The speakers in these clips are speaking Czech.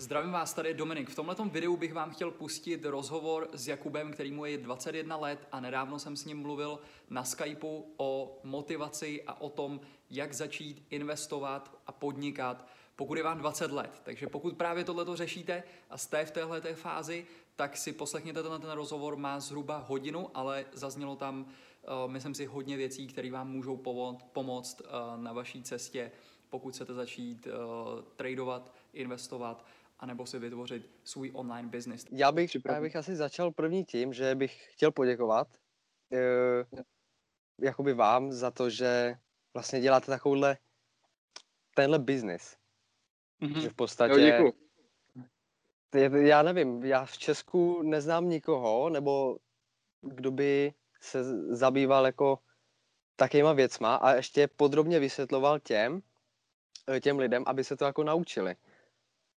Zdravím vás, tady je Dominik. V tomto videu bych vám chtěl pustit rozhovor s Jakubem, který mu je 21 let a nedávno jsem s ním mluvil na Skypeu o motivaci a o tom, jak začít investovat a podnikat, pokud je vám 20 let. Takže pokud právě tohleto řešíte a jste v téhle fázi, tak si poslechněte tenhle ten rozhovor, má zhruba hodinu, ale zaznělo tam, uh, myslím si, hodně věcí, které vám můžou pomoct uh, na vaší cestě, pokud chcete začít uh, tradovat, investovat anebo si vytvořit svůj online business. Já bych, já bych asi začal první tím, že bych chtěl poděkovat uh, jakoby vám za to, že vlastně děláte takovouhle tenhle business. Mm-hmm. Že v podstatě... Jo, já nevím, já v Česku neznám nikoho, nebo kdo by se zabýval jako takýma věcma a ještě podrobně vysvětloval těm, eh, těm lidem, aby se to jako naučili.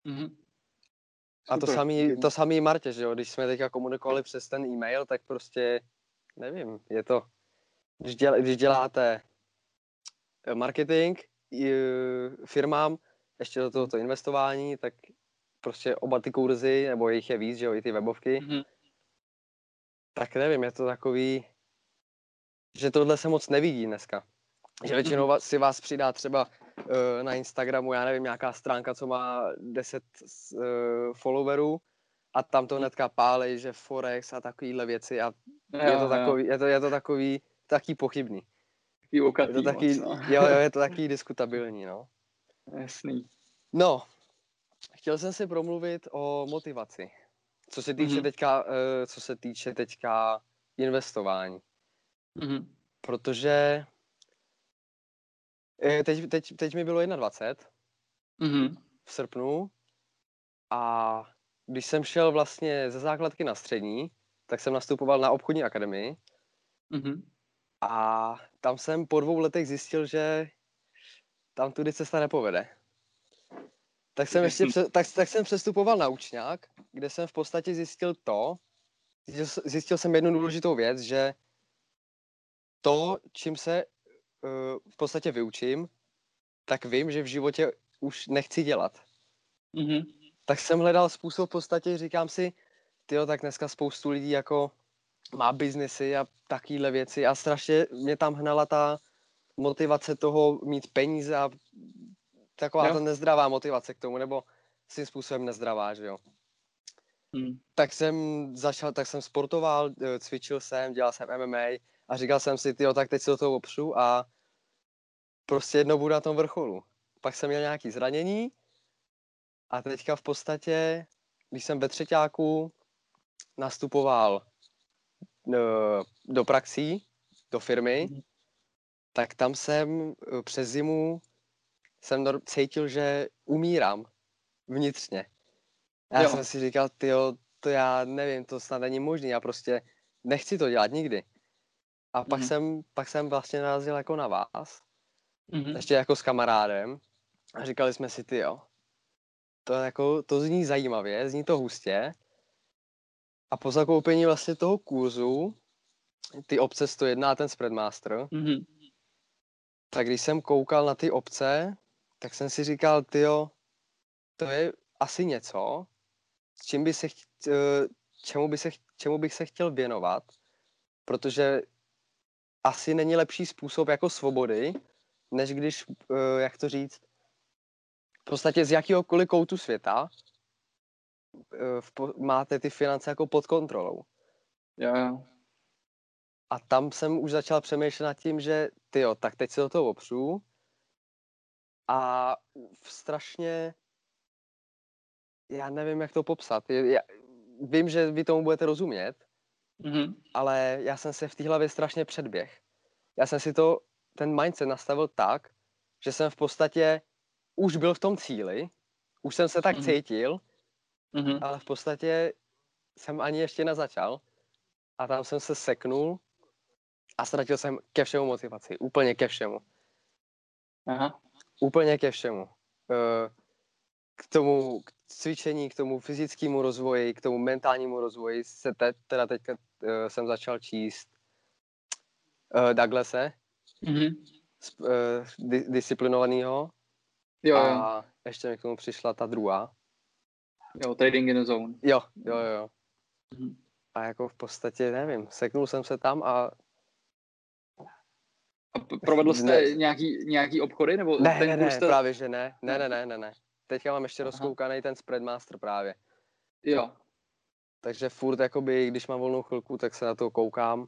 Mm-hmm. A to samý, to samý Martě, že jo, když jsme teďka komunikovali přes ten e-mail, tak prostě, nevím, je to, když, děl, když děláte eh, marketing firmám, ještě do tohoto investování, tak prostě oba ty kurzy, nebo jich je víc, že jo, i ty webovky, mm-hmm. tak nevím, je to takový, že tohle se moc nevidí dneska. Že většinou mm-hmm. si vás přidá třeba na Instagramu, já nevím, nějaká stránka, co má 10 uh, followerů a tam to hnedka pálí, že Forex a takovýhle věci a je, to takový, je, to, je to takový, taky pochybný. je to taky, moc, no. jo, jo, je to taky diskutabilní, no. Jasný. No, chtěl jsem si promluvit o motivaci. Co se týče mm-hmm. teďka, uh, co se týče teďka investování. Mm-hmm. Protože Eh, teď, teď, teď mi bylo 21 mm-hmm. v srpnu a když jsem šel vlastně ze základky na střední, tak jsem nastupoval na obchodní akademii mm-hmm. a tam jsem po dvou letech zjistil, že tam tudy cesta nepovede. Tak jsem ještě pře- tak, tak jsem přestupoval na učňák, kde jsem v podstatě zjistil to, zjistil, jsem jednu důležitou věc, že to, čím se v podstatě vyučím, tak vím, že v životě už nechci dělat. Mm-hmm. Tak jsem hledal způsob v podstatě, říkám si, tyjo, tak dneska spoustu lidí jako má biznesy a takovéhle věci a strašně mě tam hnala ta motivace toho mít peníze a taková no. ta nezdravá motivace k tomu, nebo svým způsobem nezdravá, že jo. Hmm. Tak jsem začal, tak jsem sportoval, eh, cvičil jsem, dělal jsem MMA a říkal jsem si, tyjo, tak teď se do toho opřu a prostě jednou budu na tom vrcholu. Pak jsem měl nějaký zranění a teďka v podstatě, když jsem ve třetíku nastupoval uh, do praxí, do firmy, mm. tak tam jsem uh, přes zimu jsem cítil, že umírám vnitřně. Já jo. jsem si říkal, tyjo, to já nevím, to snad není možné, já prostě nechci to dělat nikdy. A pak, mm. jsem, pak jsem vlastně narazil jako na vás, mm. ještě jako s kamarádem a říkali jsme si, ty jo, to, jako, to zní zajímavě, zní to hustě a po zakoupení vlastně toho kurzu, ty obce 101 a ten Spreadmaster, mm. tak když jsem koukal na ty obce, tak jsem si říkal, ty jo, to je asi něco, s čím by se, čemu, by se, čemu bych se chtěl věnovat, protože asi není lepší způsob jako svobody, než když, uh, jak to říct, v podstatě z jakéhokoliv koutu světa po, máte ty finance jako pod kontrolou. Jo, jo. A tam jsem už začal přemýšlet nad tím, že ty jo, tak teď se do toho opřu a strašně já nevím, jak to popsat. Já, vím, že vy tomu budete rozumět, mm-hmm. ale já jsem se v té hlavě strašně předběh. Já jsem si to, ten mindset nastavil tak, že jsem v podstatě už byl v tom cíli, už jsem se tak mm-hmm. cítil, mm-hmm. ale v podstatě jsem ani ještě nezačal a tam jsem se seknul a ztratil jsem ke všemu motivaci, úplně ke všemu. Aha. Úplně ke všemu. Eh, k tomu k cvičení, k tomu fyzickému rozvoji, k tomu mentálnímu rozvoji se te, teda teďka jsem začal číst uh, Douglase, mm-hmm. uh, di- disciplinovanýho. Jo, a jo. ještě mi k tomu přišla ta druhá. Jo, trading in the zone. Jo, jo, jo. Mm-hmm. A jako v podstatě, nevím, seknul jsem se tam a a provedl jste ne. nějaký, nějaký obchody? Nebo ne, ten ne, ne, jste... právě že ne. Ne, ne, ne, ne, ne. Teďka mám ještě rozkoukaný ten Spreadmaster právě. Jo. Takže furt, jakoby, když mám volnou chvilku, tak se na to koukám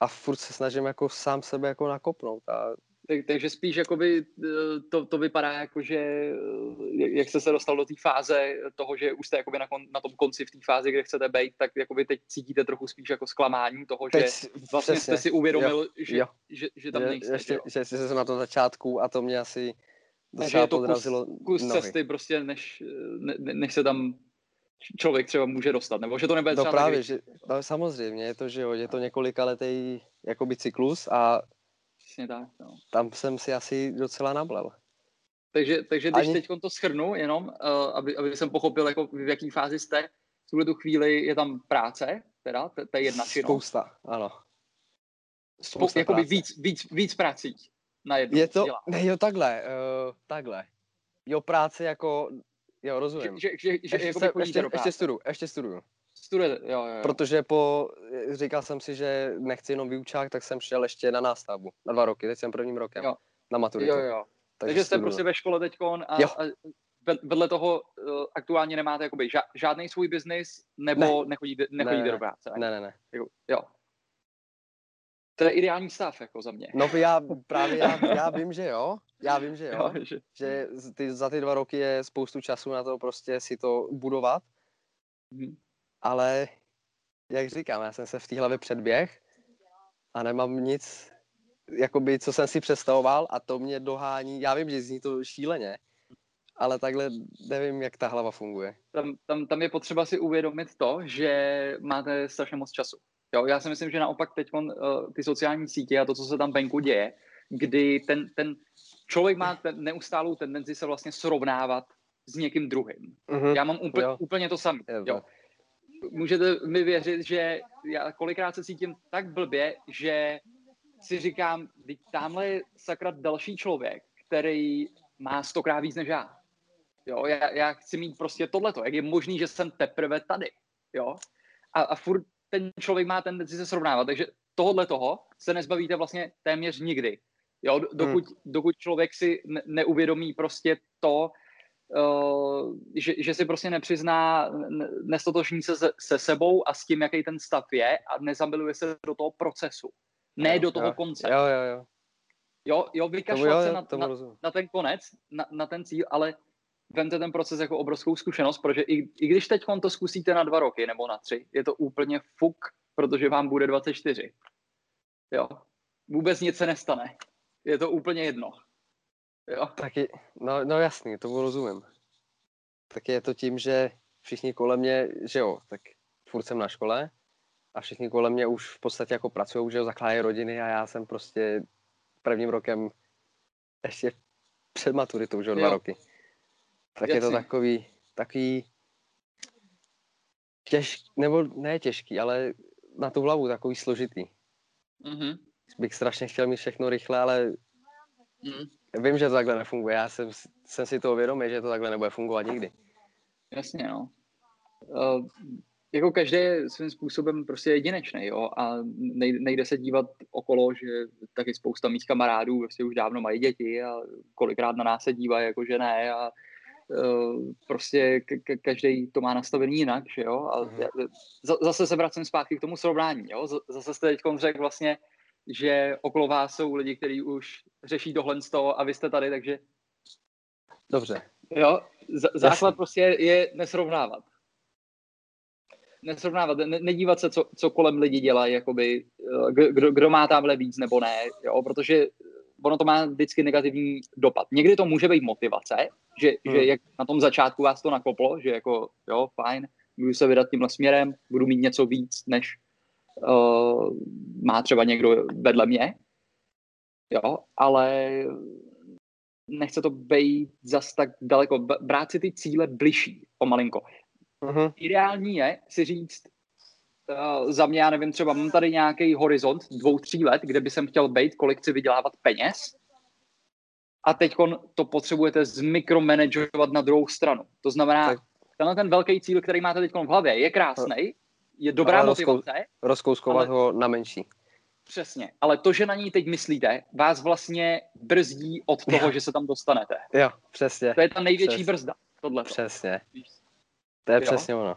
a furt se snažím jako sám sebe jako nakopnout a tak, takže spíš jakoby eh, to, to vypadá jako, že eh, jak jste se dostal do té fáze toho, že už jste jakoby na, kon, na tom konci v té fázi, kde chcete být, tak jakoby teď cítíte trochu spíš jako zklamání toho, teď, že vlastně přesně, jste si uvědomil, jo, že, jo. Že, že, tam nejste. Ještě, jo. že jsem na tom začátku a to mě asi docela je to podrazilo kus, kus nohy. cesty prostě, než, ne, než se tam člověk třeba může dostat, nebo že to nebude no třeba právě, že, no samozřejmě, je to, že jo, je to několika letý jakoby cyklus a Přesně tak. No. Tam jsem si asi docela nablel. Takže, takže když Ani... teď to schrnu jenom, uh, aby, aby jsem pochopil, jako v jaký fázi jste, v tuhle tu chvíli je tam práce, teda, to, je jedna činnost. Spousta, ano. Spousta Jakoby víc, víc, víc prací na jednu. Je to, dělá. ne, jo, takhle, uh, takhle. Jo, práce jako, jo, rozumím. Že, že, že, že ještě, se, ještě, ještě studuju, ještě studuju. Studujete, jo, jo, jo. Protože po, říkal jsem si, že nechci jenom výučák, tak jsem šel ještě na nástavbu. Na dva roky, teď jsem prvním rokem. Jo. Na maturitu. Jo, jo. Takže, Takže jste prostě ve škole teď a, jo. a vedle toho uh, aktuálně nemáte jakoby ža- žádný svůj biznis, nebo ne. nechodíte, nechodíte ne, do práce? Ne, ne, ne. Jo. To je ideální stav, jako za mě. No já právě, já, já vím, že jo. Já vím, že jo. jo že... že ty, za ty dva roky je spoustu času na to prostě si to budovat. Hmm ale jak říkám, já jsem se v té hlavě předběh a nemám nic, jakoby, co jsem si představoval a to mě dohání, já vím, že zní to šíleně, ale takhle nevím, jak ta hlava funguje. Tam, tam, tam je potřeba si uvědomit to, že máte strašně moc času. Jo, já si myslím, že naopak teď uh, ty sociální sítě a to, co se tam venku děje, kdy ten, ten člověk má ten neustálou tendenci se vlastně srovnávat s někým druhým. Mm-hmm. Já mám úplně, úplně to samé. Jo můžete mi věřit, že já kolikrát se cítím tak blbě, že si říkám, teď tamhle je sakra další člověk, který má stokrát víc než já. Jo, já, já chci mít prostě tohleto. Jak je možný, že jsem teprve tady? Jo? A, a furt ten člověk má tendenci se srovnávat, takže tohle toho se nezbavíte vlastně téměř nikdy. Jo, dokud, hmm. dokud člověk si ne, neuvědomí prostě to, Uh, že, že si prostě nepřizná, nestotožní se, se sebou a s tím, jaký ten stav je a nezamiluje se do toho procesu. Ne jo, do toho jo, konce. Jo, jo, jo. Jo, jo vykašlat se na, na, na ten konec, na, na ten cíl, ale vemte ten proces jako obrovskou zkušenost, protože i, i když teď to zkusíte na dva roky nebo na tři, je to úplně fuk, protože vám bude 24. Jo. Vůbec nic se nestane. Je to úplně jedno. Jo. Taky, no, no jasný, to rozumím. Tak je to tím, že všichni kolem mě, že jo, tak furt jsem na škole a všichni kolem mě už v podstatě jako pracují, že jo, zakládají rodiny a já jsem prostě prvním rokem ještě před maturitou, že jo, dva jo. roky. Tak Jasný. je to takový, takový těžký, nebo ne těžký, ale na tu hlavu takový složitý. Mm-hmm. Bych strašně chtěl mít všechno rychle, ale mm vím, že to takhle nefunguje. Já jsem, jsem si toho vědomý, že to takhle nebude fungovat nikdy. Jasně, no. Uh, jako každý je svým způsobem prostě jedinečný, jo, a nejde, se dívat okolo, že taky spousta mých kamarádů prostě už dávno mají děti a kolikrát na nás se dívají, jako že ne a prostě k- každý to má nastavený jinak, že jo, a mm. zase se vracím zpátky k tomu srovnání, jo, zase jste teď řekl vlastně, že okolo vás jsou lidi, kteří už řeší tohle z toho a vy jste tady, takže... Dobře. Jo, z- základ Jasný. prostě je nesrovnávat. Nesrovnávat, ne- nedívat se, co, co kolem lidi dělají, jakoby, eh, kdo, kdo má tamhle víc nebo ne, jo, protože ono to má vždycky negativní dopad. Někdy to může být motivace, že, hmm. že jak na tom začátku vás to nakoplo, že jako, jo, fajn, budu se vydat tímhle směrem, budu mít něco víc, než uh, má třeba někdo vedle mě, jo, ale nechce to být zas tak daleko, brát si ty cíle bližší malinko. Uh-huh. Ideální je si říct, uh, za mě, já nevím, třeba mám tady nějaký horizont dvou, tří let, kde by jsem chtěl být, kolik chci vydělávat peněz a teď to potřebujete zmikromanageovat na druhou stranu. To znamená, tak. tenhle ten velký cíl, který máte teď v hlavě, je krásný, je dobrá ale motivace. Rozkouskovat ale... ho na menší. Přesně, ale to, že na ní teď myslíte, vás vlastně brzdí od toho, jo. že se tam dostanete. Jo, přesně. To je ta největší přesně. brzda, tohle. Přesně. To je jo? přesně ono.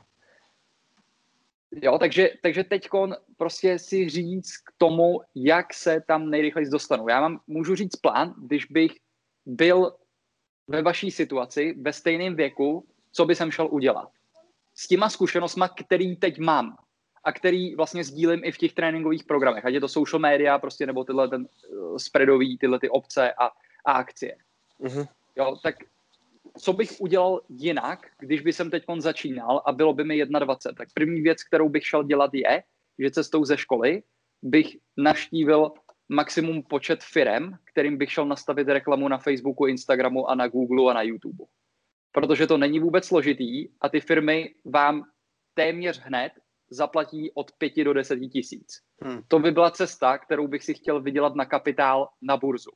Jo, takže, takže teď prostě si říct k tomu, jak se tam nejrychleji dostanu. Já mám, můžu říct plán, když bych byl ve vaší situaci, ve stejném věku, co by jsem šel udělat. S těma zkušenostma, který teď mám a který vlastně sdílím i v těch tréninkových programech, ať je to social media, prostě nebo tyhle ten uh, spreadový, tyhle ty obce a, a akcie. Mm-hmm. Jo, tak co bych udělal jinak, když by jsem teď začínal a bylo by mi 21, tak první věc, kterou bych šel dělat je, že cestou ze školy bych naštívil maximum počet firem, kterým bych šel nastavit reklamu na Facebooku, Instagramu a na Google a na YouTube. Protože to není vůbec složitý a ty firmy vám téměř hned zaplatí od 5 do 10 tisíc. Hmm. To by byla cesta, kterou bych si chtěl vydělat na kapitál na burzu.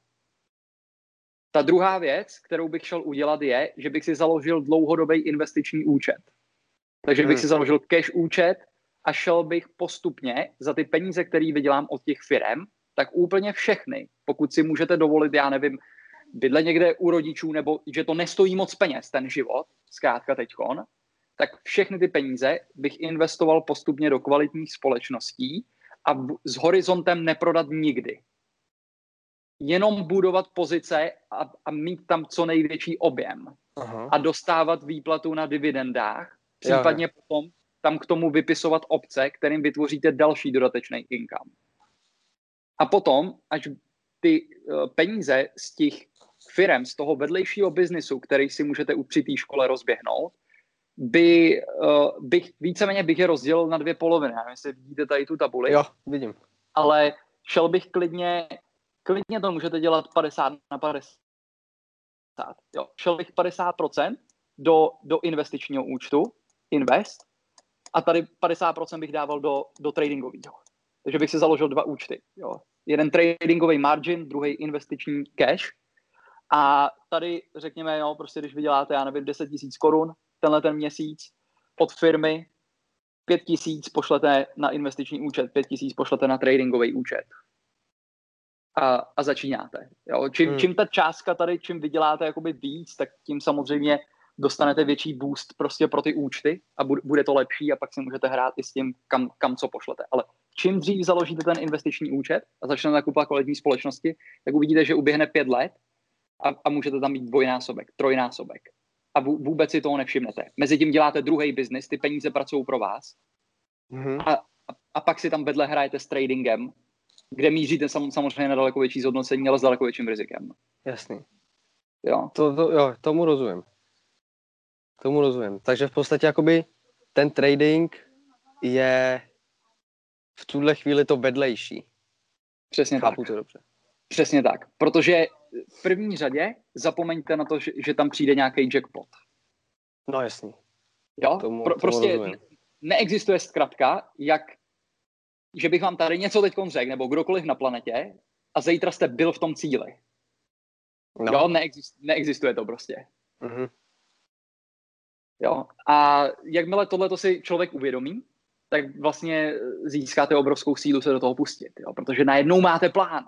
Ta druhá věc, kterou bych šel udělat, je, že bych si založil dlouhodobý investiční účet. Takže bych hmm. si založil cash účet a šel bych postupně za ty peníze, které vydělám od těch firm, tak úplně všechny, pokud si můžete dovolit, já nevím, bydle někde u rodičů, nebo že to nestojí moc peněz, ten život, zkrátka teďkon, tak všechny ty peníze bych investoval postupně do kvalitních společností a s horizontem neprodat nikdy jenom budovat pozice a, a mít tam co největší objem Aha. a dostávat výplatu na dividendách, případně Já. potom tam k tomu vypisovat obce, kterým vytvoříte další dodatečný income. A potom, až ty uh, peníze z těch firm, z toho vedlejšího biznisu, který si můžete u při té škole rozběhnout, by, uh, bych víceméně bych je rozdělil na dvě poloviny. Nevím, jestli vidíte tady tu tabuli. Jo, vidím. Ale šel bych klidně klidně to můžete dělat 50 na 50. Jo. Šel bych 50% do, do investičního účtu, invest, a tady 50% bych dával do, do tradingového. Takže bych si založil dva účty. Jo. Jeden tradingový margin, druhý investiční cash. A tady řekněme, jo, prostě když vyděláte, já nevím, 10 tisíc korun tenhle ten měsíc od firmy, 5 tisíc pošlete na investiční účet, 5 tisíc pošlete na tradingový účet a, a začínáte. Jo? Čím, hmm. čím ta částka tady, čím vyděláte jakoby víc, tak tím samozřejmě dostanete větší boost prostě pro ty účty a bude to lepší a pak si můžete hrát i s tím, kam, kam co pošlete. Ale čím dřív založíte ten investiční účet a začnete nakupovat kvalitní společnosti, tak uvidíte, že uběhne pět let a, a můžete tam mít dvojnásobek, trojnásobek. A vůbec si toho nevšimnete. Mezitím děláte druhý biznis, ty peníze pracují pro vás mm-hmm. a, a, a pak si tam vedle hrajete s tradingem kde míříte sam, samozřejmě na daleko větší zhodnocení, ale s daleko větším rizikem. Jasný. Jo. To, to, jo, tomu rozumím. Tomu rozumím. Takže v podstatě jakoby ten trading je v tuhle chvíli to vedlejší. Přesně Chápu tak. to dobře. Přesně tak. Protože v první řadě zapomeňte na to, že, že tam přijde nějaký jackpot. No jasný. Jo? Tomu, Pro, tomu prostě rozumím. neexistuje zkratka, jak že bych vám tady něco teď řekl, nebo kdokoliv na planetě, a zítra jste byl v tom cíli. No. Jo, neexist, neexistuje to prostě. Mm-hmm. Jo, a jakmile tohle si člověk uvědomí, tak vlastně získáte obrovskou sílu se do toho pustit, jo? protože najednou máte plán,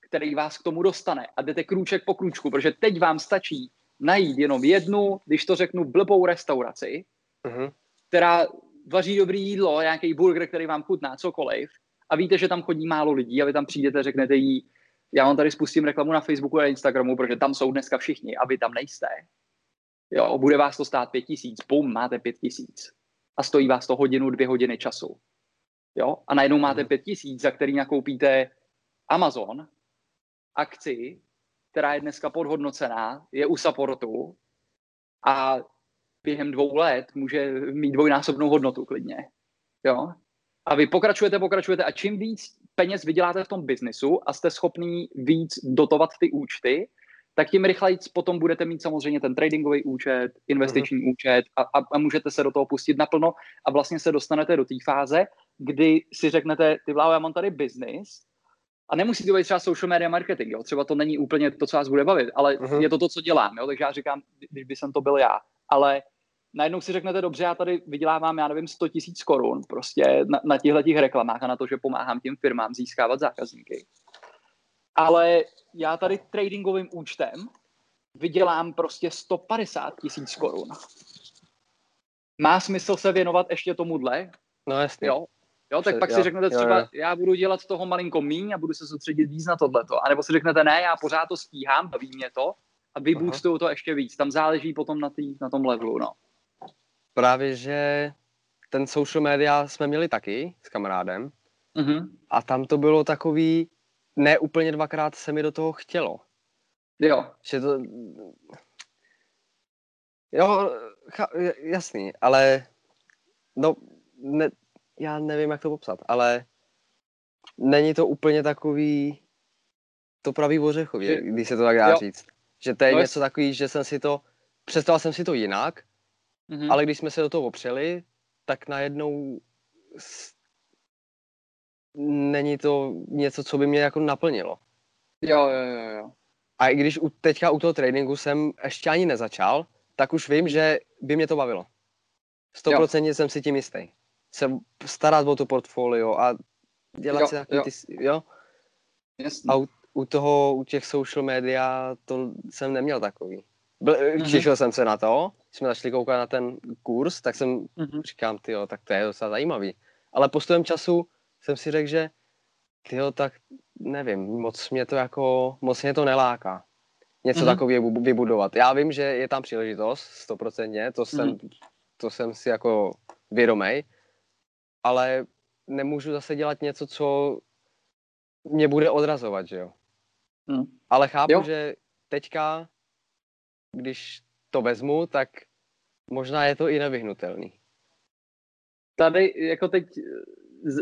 který vás k tomu dostane a jdete krůček po krůčku, protože teď vám stačí najít jenom jednu, když to řeknu, blbou restauraci, mm-hmm. která vaří dobrý jídlo, nějaký burger, který vám chutná, cokoliv, a víte, že tam chodí málo lidí a vy tam přijdete, řeknete jí, já vám tady spustím reklamu na Facebooku a Instagramu, protože tam jsou dneska všichni a vy tam nejste. Jo, bude vás to stát pět tisíc, bum, máte pět tisíc. A stojí vás to hodinu, dvě hodiny času. Jo, a najednou máte pět tisíc, za který nakoupíte Amazon, akci, která je dneska podhodnocená, je u supportu a během dvou let může mít dvojnásobnou hodnotu klidně. Jo? A vy pokračujete, pokračujete a čím víc peněz vyděláte v tom biznisu a jste schopný víc dotovat ty účty, tak tím rychleji potom budete mít samozřejmě ten tradingový účet, investiční mm-hmm. účet a, a, a můžete se do toho pustit naplno a vlastně se dostanete do té fáze, kdy si řeknete, ty vláho, já mám tady biznis a nemusí to být třeba social media marketing, jo? třeba to není úplně to, co vás bude bavit, ale mm-hmm. je to to, co dělám, jo? takže já říkám, když by jsem to byl já, ale najednou si řeknete, dobře, já tady vydělávám, já nevím, 100 tisíc korun prostě na, na těchto těch reklamách a na to, že pomáhám těm firmám získávat zákazníky. Ale já tady tradingovým účtem vydělám prostě 150 tisíc korun. Má smysl se věnovat ještě tomuhle? No jasně. Jo, Jo, tak pak jo, si řeknete třeba, jo, jo. já budu dělat toho malinko míň a budu se soustředit víc na tohleto. A nebo si řeknete, ne, já pořád to stíhám, baví mě to a vyboostuju to ještě víc. Tam záleží potom na, tý, na tom levelu, no. Právě, že ten social media jsme měli taky s kamarádem mm-hmm. a tam to bylo takový, ne úplně dvakrát se mi do toho chtělo. Jo. Že to... Jo, jasný, ale no, ne, já nevím, jak to popsat, ale není to úplně takový to pravý ořechově, když se to tak dá jo. říct. Že to je no něco takový, že jsem si to, představil jsem si to jinak, mm-hmm. ale když jsme se do toho opřeli, tak najednou s... není to něco, co by mě jako naplnilo. Jo, jo, jo, jo. A i když u, teďka u toho tréninku jsem ještě ani nezačal, tak už vím, že by mě to bavilo. 100% jsem si tím jistý se starat o to portfolio a dělat jo, si takový jo. ty, jo? Jasně. A u, u toho, u těch social media, to jsem neměl takový. Byl, mm-hmm. Těšil jsem se na to, když jsme začali koukat na ten kurz, tak jsem mm-hmm. říkám, tyjo, tak to je docela zajímavý. Ale postupem času jsem si řekl, že tyjo, tak nevím, moc mě to jako, moc mě to neláká. Něco mm-hmm. takového vybudovat. Já vím, že je tam příležitost, stoprocentně, to jsem, mm-hmm. to jsem si jako vědomý, ale nemůžu zase dělat něco, co mě bude odrazovat, že jo. Hmm. Ale chápu, jo. že teďka, když to vezmu, tak možná je to i nevyhnutelný. Tady jako teď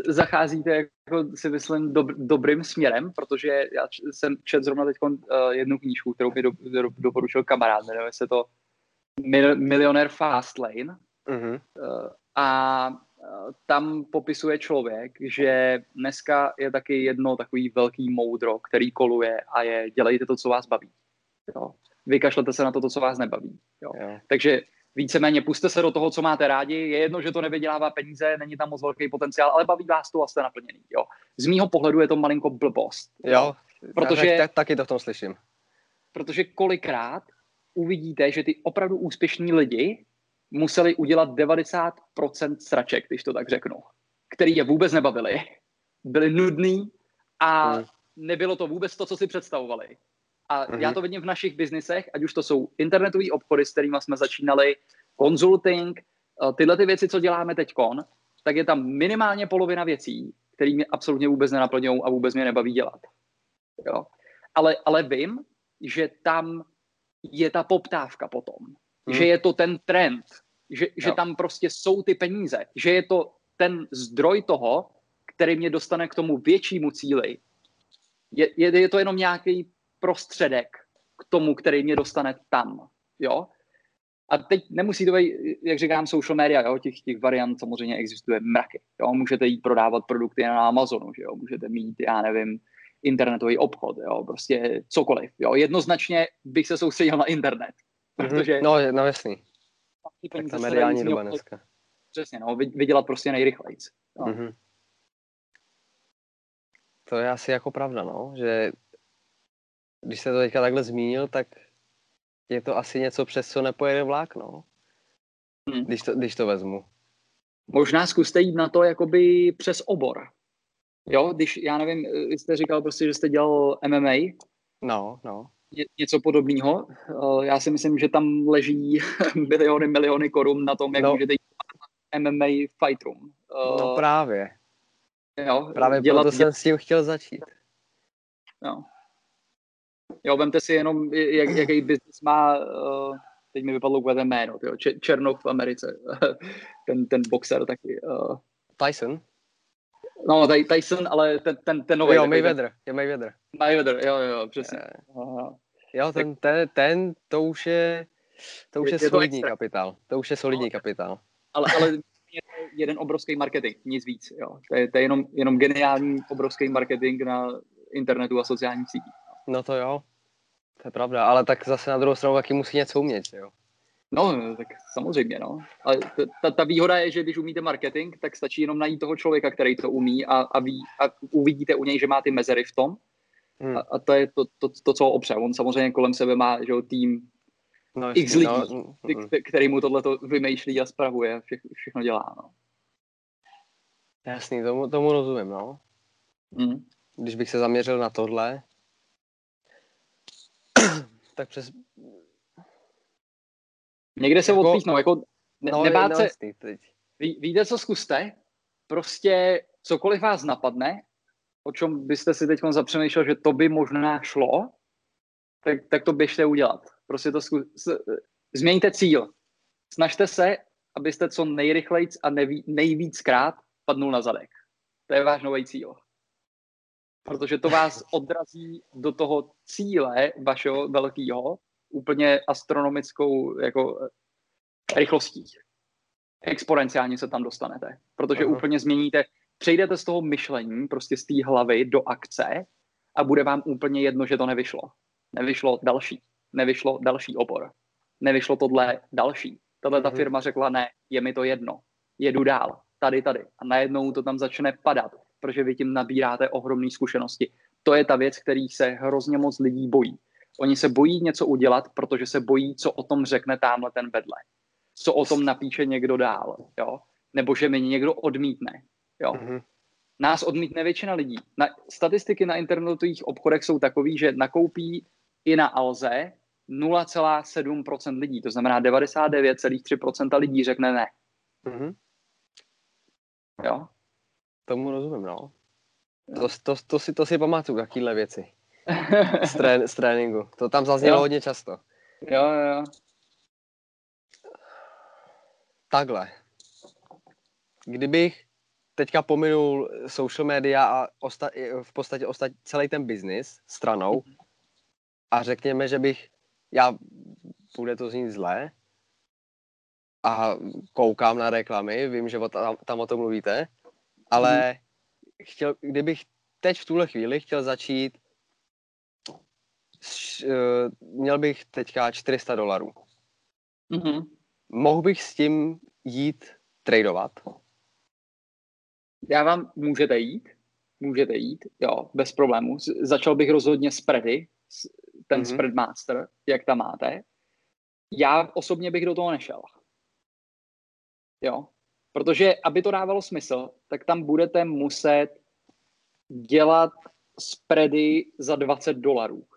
zacházíte, jako si myslím, dob, dobrým směrem, protože já jsem čet zrovna teď uh, jednu knížku, kterou mi do, do, doporučil kamarád, jmenuje se to Millionaire Fastlane. Mm-hmm. Uh, a tam popisuje člověk, že dneska je taky jedno takový velký moudro, který koluje a je dělejte to, co vás baví. Jo. Vykašlete se na to, to, co vás nebaví. Jo. Jo. Takže víceméně puste se do toho, co máte rádi. Je jedno, že to nevydělává peníze, není tam moc velký potenciál, ale baví vás to a jste naplněný. Jo. Z mýho pohledu je to malinko blbost. Jo, protože, tak, tak, taky to v tom slyším. Protože kolikrát uvidíte, že ty opravdu úspěšní lidi museli udělat 90% sraček, když to tak řeknu, který je vůbec nebavili. Byli nudný a hmm. nebylo to vůbec to, co si představovali. A hmm. já to vidím v našich biznisech, ať už to jsou internetové obchody, s kterými jsme začínali, consulting, eh, tyhle ty věci, co děláme teď, tak je tam minimálně polovina věcí, které mě absolutně vůbec nenaplňují a vůbec mě nebaví dělat. Jo. Ale, ale vím, že tam je ta poptávka potom hmm. že je to ten trend, že, že tam prostě jsou ty peníze, že je to ten zdroj toho, který mě dostane k tomu většímu cíli. Je, je, je to jenom nějaký prostředek k tomu, který mě dostane tam. Jo? A teď nemusí to být, jak říkám, social media, jo? Těch, těch variant samozřejmě existuje mraky. Jo? Můžete jít prodávat produkty na Amazonu, že jo? můžete mít, já nevím, internetový obchod, jo? prostě cokoliv. Jo? Jednoznačně bych se soustředil na internet. Mhm. Protože no, no jasný. Tak ta mediální doba dneska. Přesně, no, vydělat prostě nejrychleji. No. Mm-hmm. To je asi jako pravda, no, že když se to teďka takhle zmínil, tak je to asi něco, přes co nepojede vlák, no. Hmm. Když, to, když to vezmu. Možná zkuste jít na to jakoby přes obor. Jo, když, já nevím, jste říkal prostě, že jste dělal MMA. No, no něco podobného. Eh, já si myslím, že tam leží miliony, miliony korun na tom, jak no. můžete jít MMA Fight Room. No eh, právě. Jo, právě dělat, proto jsem s tím chtěl začít. Jo. Jo, vemte si jenom, jak, jaký biznis má, uh, teď mi vypadlo úplně jméno, tyjo, Černoch v Americe, ten, ten boxer taky. Uh, Tyson? No, Tyson, ale ten, ten, ten nový. Jo, Mayweather, je Mayweather. Mayweather, jo, jo, přesně. Jo, ten, ten, ten, to už je, to už je, je solidní to kapitál. To už je solidní no, kapitál. Ale, ale je to jeden obrovský marketing, nic víc. Jo. To je, to je jenom, jenom geniální obrovský marketing na internetu a sociálních sítích. No to jo, to je pravda, ale tak zase na druhou stranu taky musí něco umět, jo. No, tak samozřejmě, no. Ale ta, ta výhoda je, že když umíte marketing, tak stačí jenom najít toho člověka, který to umí a, a, ví, a uvidíte u něj, že má ty mezery v tom. Hmm. A, a to je to, to, to, co ho opře. On samozřejmě kolem sebe má že, tým no, x lidí, no, no. který mu tohle vymýšlí a spravuje, vše, všechno dělá. No. Jasný, tomu, tomu rozumím, no. Hmm. Když bych se zaměřil na tohle, tak přes... Někde se jako, odpíchnou, jako ne, no, nebát se... Teď. Ví, víte, co zkuste? Prostě cokoliv vás napadne, o čem byste si teď zapřemýšlel, že to by možná šlo, tak, tak to běžte udělat. Prostě to zkus... Změňte cíl. Snažte se, abyste co nejrychleji a neví, nejvíckrát padnul na zadek. To je váš nový cíl protože to vás odrazí do toho cíle vašeho velkého úplně astronomickou jako rychlostí. Exponenciálně se tam dostanete, protože uh-huh. úplně změníte, přejdete z toho myšlení, prostě z té hlavy do akce a bude vám úplně jedno, že to nevyšlo. Nevyšlo další, nevyšlo další obor, nevyšlo tohle další. Tahle ta uh-huh. firma řekla ne, je mi to jedno, jedu dál, tady, tady. A najednou to tam začne padat protože vy tím nabíráte ohromné zkušenosti. To je ta věc, který se hrozně moc lidí bojí. Oni se bojí něco udělat, protože se bojí, co o tom řekne tamhle ten vedle. Co o tom napíše někdo dál, jo? Nebo že mi někdo odmítne, jo? Mm-hmm. Nás odmítne většina lidí. Na, statistiky na internetových obchodech jsou takové, že nakoupí i na Alze 0,7% lidí. To znamená 99,3% lidí řekne ne. Mm-hmm. Jo? Tomu rozumím, no. To, to, to, si, to si pamatuju, jakýhle věci. Z, trén, z tréninku. To tam zaznělo jo. hodně často. Jo, jo. Takhle. Kdybych teďka pominul social media a osta- v podstatě ostat- celý ten biznis stranou a řekněme, že bych, já, bude to znít zlé, a koukám na reklamy, vím, že tam, tam o tom mluvíte, ale mm. chtěl, kdybych teď v tuhle chvíli chtěl začít, měl bych teďka 400 dolarů. Mm-hmm. Mohl bych s tím jít tradovat? Já vám můžete jít, můžete jít, jo, bez problému. Začal bych rozhodně spready, ten mm-hmm. spread master, jak tam máte. Já osobně bych do toho nešel. Jo, Protože aby to dávalo smysl, tak tam budete muset dělat spready za 20 dolarů.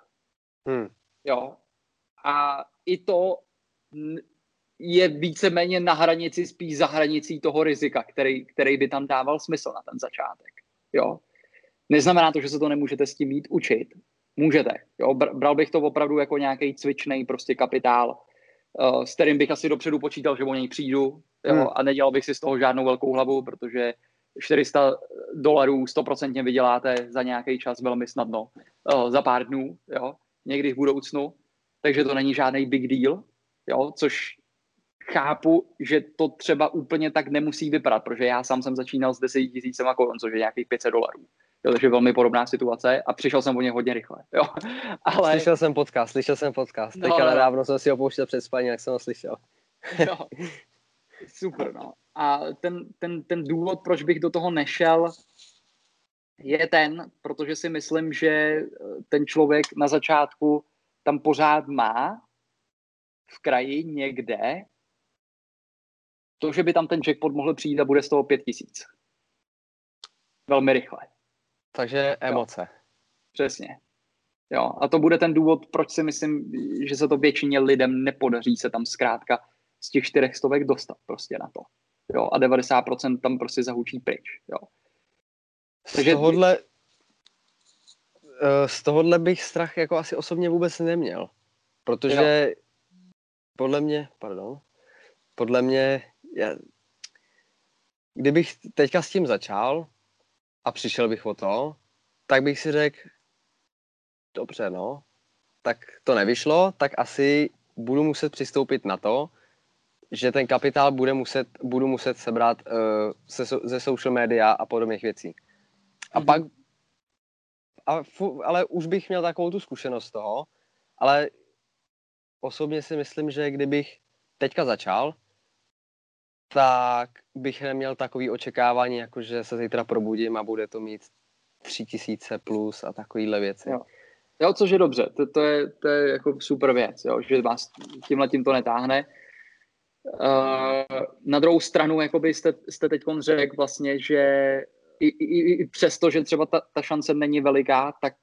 Hmm. Jo. A i to je víceméně na hranici, spíš za hranicí toho rizika, který, který by tam dával smysl na ten začátek. Jo. Neznamená to, že se to nemůžete s tím mít učit. Můžete. Jo. Bral bych to opravdu jako nějaký cvičný prostě kapitál, uh, s kterým bych asi dopředu počítal, že o něj přijdu, jo, hmm. a nedělal bych si z toho žádnou velkou hlavu, protože 400 dolarů 100% vyděláte za nějaký čas velmi snadno, uh, za pár dnů, jo, někdy v budoucnu, takže to není žádný big deal, jo, což chápu, že to třeba úplně tak nemusí vypadat, protože já sám jsem začínal s 10 tisícema korun, což je nějakých 500 dolarů. Jo, takže velmi podobná situace a přišel jsem o ně hodně rychle. Jo. Ale... Slyšel jsem podcast, slyšel jsem podcast. No, Teďka nedávno jsem si ho pouštěl před spaní, jak jsem ho slyšel. Jo. Super, no. A ten, ten, ten důvod, proč bych do toho nešel, je ten, protože si myslím, že ten člověk na začátku tam pořád má v kraji někde to, že by tam ten jackpot mohl přijít a bude z toho pět tisíc. Velmi rychle. Takže emoce. Jo. Přesně. Jo, a to bude ten důvod, proč si myslím, že se to většině lidem nepodaří se tam zkrátka z těch čtyřech stovek dostat prostě na to. Jo, a 90% tam prostě zahučí pryč. Jo. Takže... Z tohohle, eh, z tohohle bych strach jako asi osobně vůbec neměl. Protože jo. podle mě, pardon, podle mě, já, kdybych teďka s tím začal, a přišel bych o to, tak bych si řekl, dobře, no, tak to nevyšlo, tak asi budu muset přistoupit na to, že ten kapitál bude muset, budu muset sebrat uh, se, ze social media a podobných věcí. A mm-hmm. pak, a fu, ale už bych měl takovou tu zkušenost toho, ale osobně si myslím, že kdybych teďka začal, tak bych neměl takový očekávání, jako že se zítra probudím a bude to mít tři tisíce plus a takovýhle věci. Jo. jo, což je dobře, to, to, je, to je jako super věc, jo, že vás tímhle tím to netáhne. Uh, na druhou stranu, jakoby jste, jste teď řekl vlastně, že i, i, i přesto, že třeba ta, ta šance není veliká, tak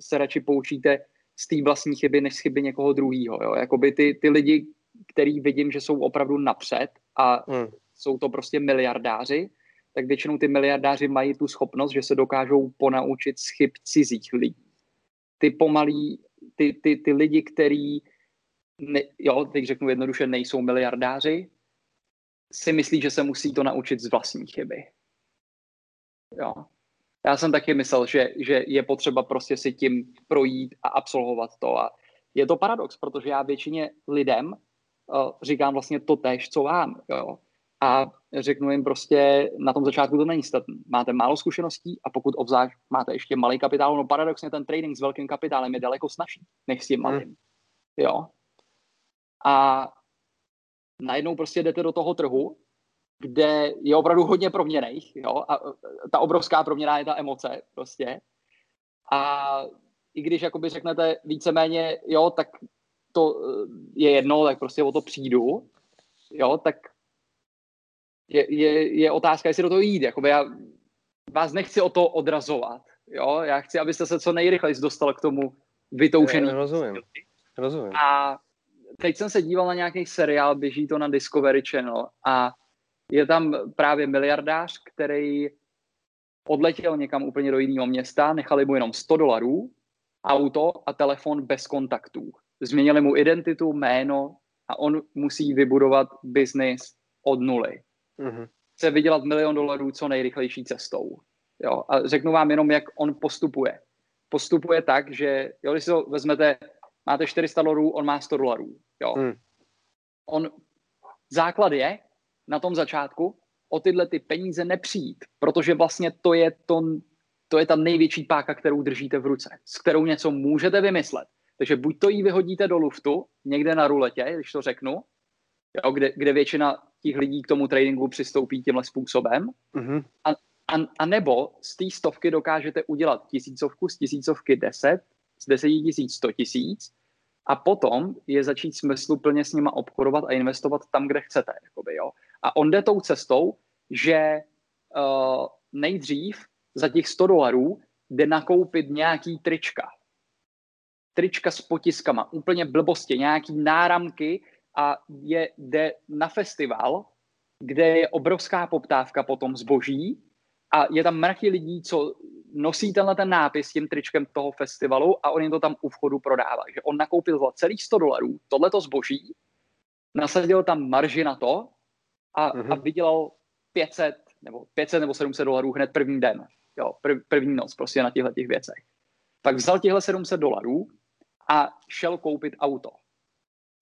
se radši poučíte z té vlastní chyby, než z chyby někoho druhého. Jakoby ty, ty lidi, který vidím, že jsou opravdu napřed a hmm. jsou to prostě miliardáři, tak většinou ty miliardáři mají tu schopnost, že se dokážou ponaučit z chyb cizích lidí. Ty pomalí, ty, ty, ty lidi, který, ne, jo, teď řeknu jednoduše, nejsou miliardáři, si myslí, že se musí to naučit z vlastní chyby. Jo. Já jsem taky myslel, že, že je potřeba prostě si tím projít a absolvovat to. A je to paradox, protože já většině lidem uh, říkám vlastně to tež, co vám. Jo. A řeknu jim prostě, na tom začátku to není statný. Máte málo zkušeností a pokud obzvlášť máte ještě malý kapitál, no paradoxně ten trading s velkým kapitálem je daleko snažší, než s tím malým. Hmm. Jo. A najednou prostě jdete do toho trhu kde je opravdu hodně proměných, jo, a ta obrovská proměna je ta emoce prostě. A i když jakoby řeknete víceméně, jo, tak to eh, je jedno, tak prostě o to přijdu, jo, tak je, je, je otázka, jestli do toho jít. Jakoby já vás nechci o to odrazovat, jo, já chci, abyste se co nejrychleji dostal k tomu vytoušený. Rozumím, rozumím. A teď jsem se díval na nějaký seriál, běží to na Discovery Channel a je tam právě miliardář, který odletěl někam úplně do jiného města, nechali mu jenom 100 dolarů, auto a telefon bez kontaktů. Změnili mu identitu, jméno a on musí vybudovat biznis od nuly. Mm-hmm. Chce vydělat milion dolarů co nejrychlejší cestou. Jo? A řeknu vám jenom, jak on postupuje. Postupuje tak, že jo, když si to vezmete, máte 400 dolarů, on má 100 dolarů. Jo? Mm. On, základ je, na tom začátku o tyhle ty peníze nepřijít, protože vlastně to je, to, to je ta největší páka, kterou držíte v ruce, s kterou něco můžete vymyslet. Takže buď to jí vyhodíte do luftu, někde na ruletě, když to řeknu, jo, kde, kde většina těch lidí k tomu tradingu přistoupí tímhle způsobem, mm-hmm. a, a, a nebo z té stovky dokážete udělat tisícovku, z tisícovky deset, z deseti tisíc sto tisíc, a potom je začít smysluplně s nima obchodovat a investovat tam, kde chcete. Jakoby, jo. A on jde tou cestou, že uh, nejdřív za těch 100 dolarů jde nakoupit nějaký trička. Trička s potiskama, úplně blbosti, nějaký náramky a je, jde na festival, kde je obrovská poptávka po tom zboží a je tam mraky lidí, co nosí tenhle ten nápis tím tričkem toho festivalu a on jim to tam u vchodu prodává. Že on nakoupil za celých 100 dolarů tohleto zboží, nasadil tam marži na to a, mm-hmm. a mhm. vydělal 500 nebo 500 nebo 700 dolarů hned první den. Jo, prv, první noc prostě na těchto těch věcech. Pak vzal těchto 700 dolarů a šel koupit auto.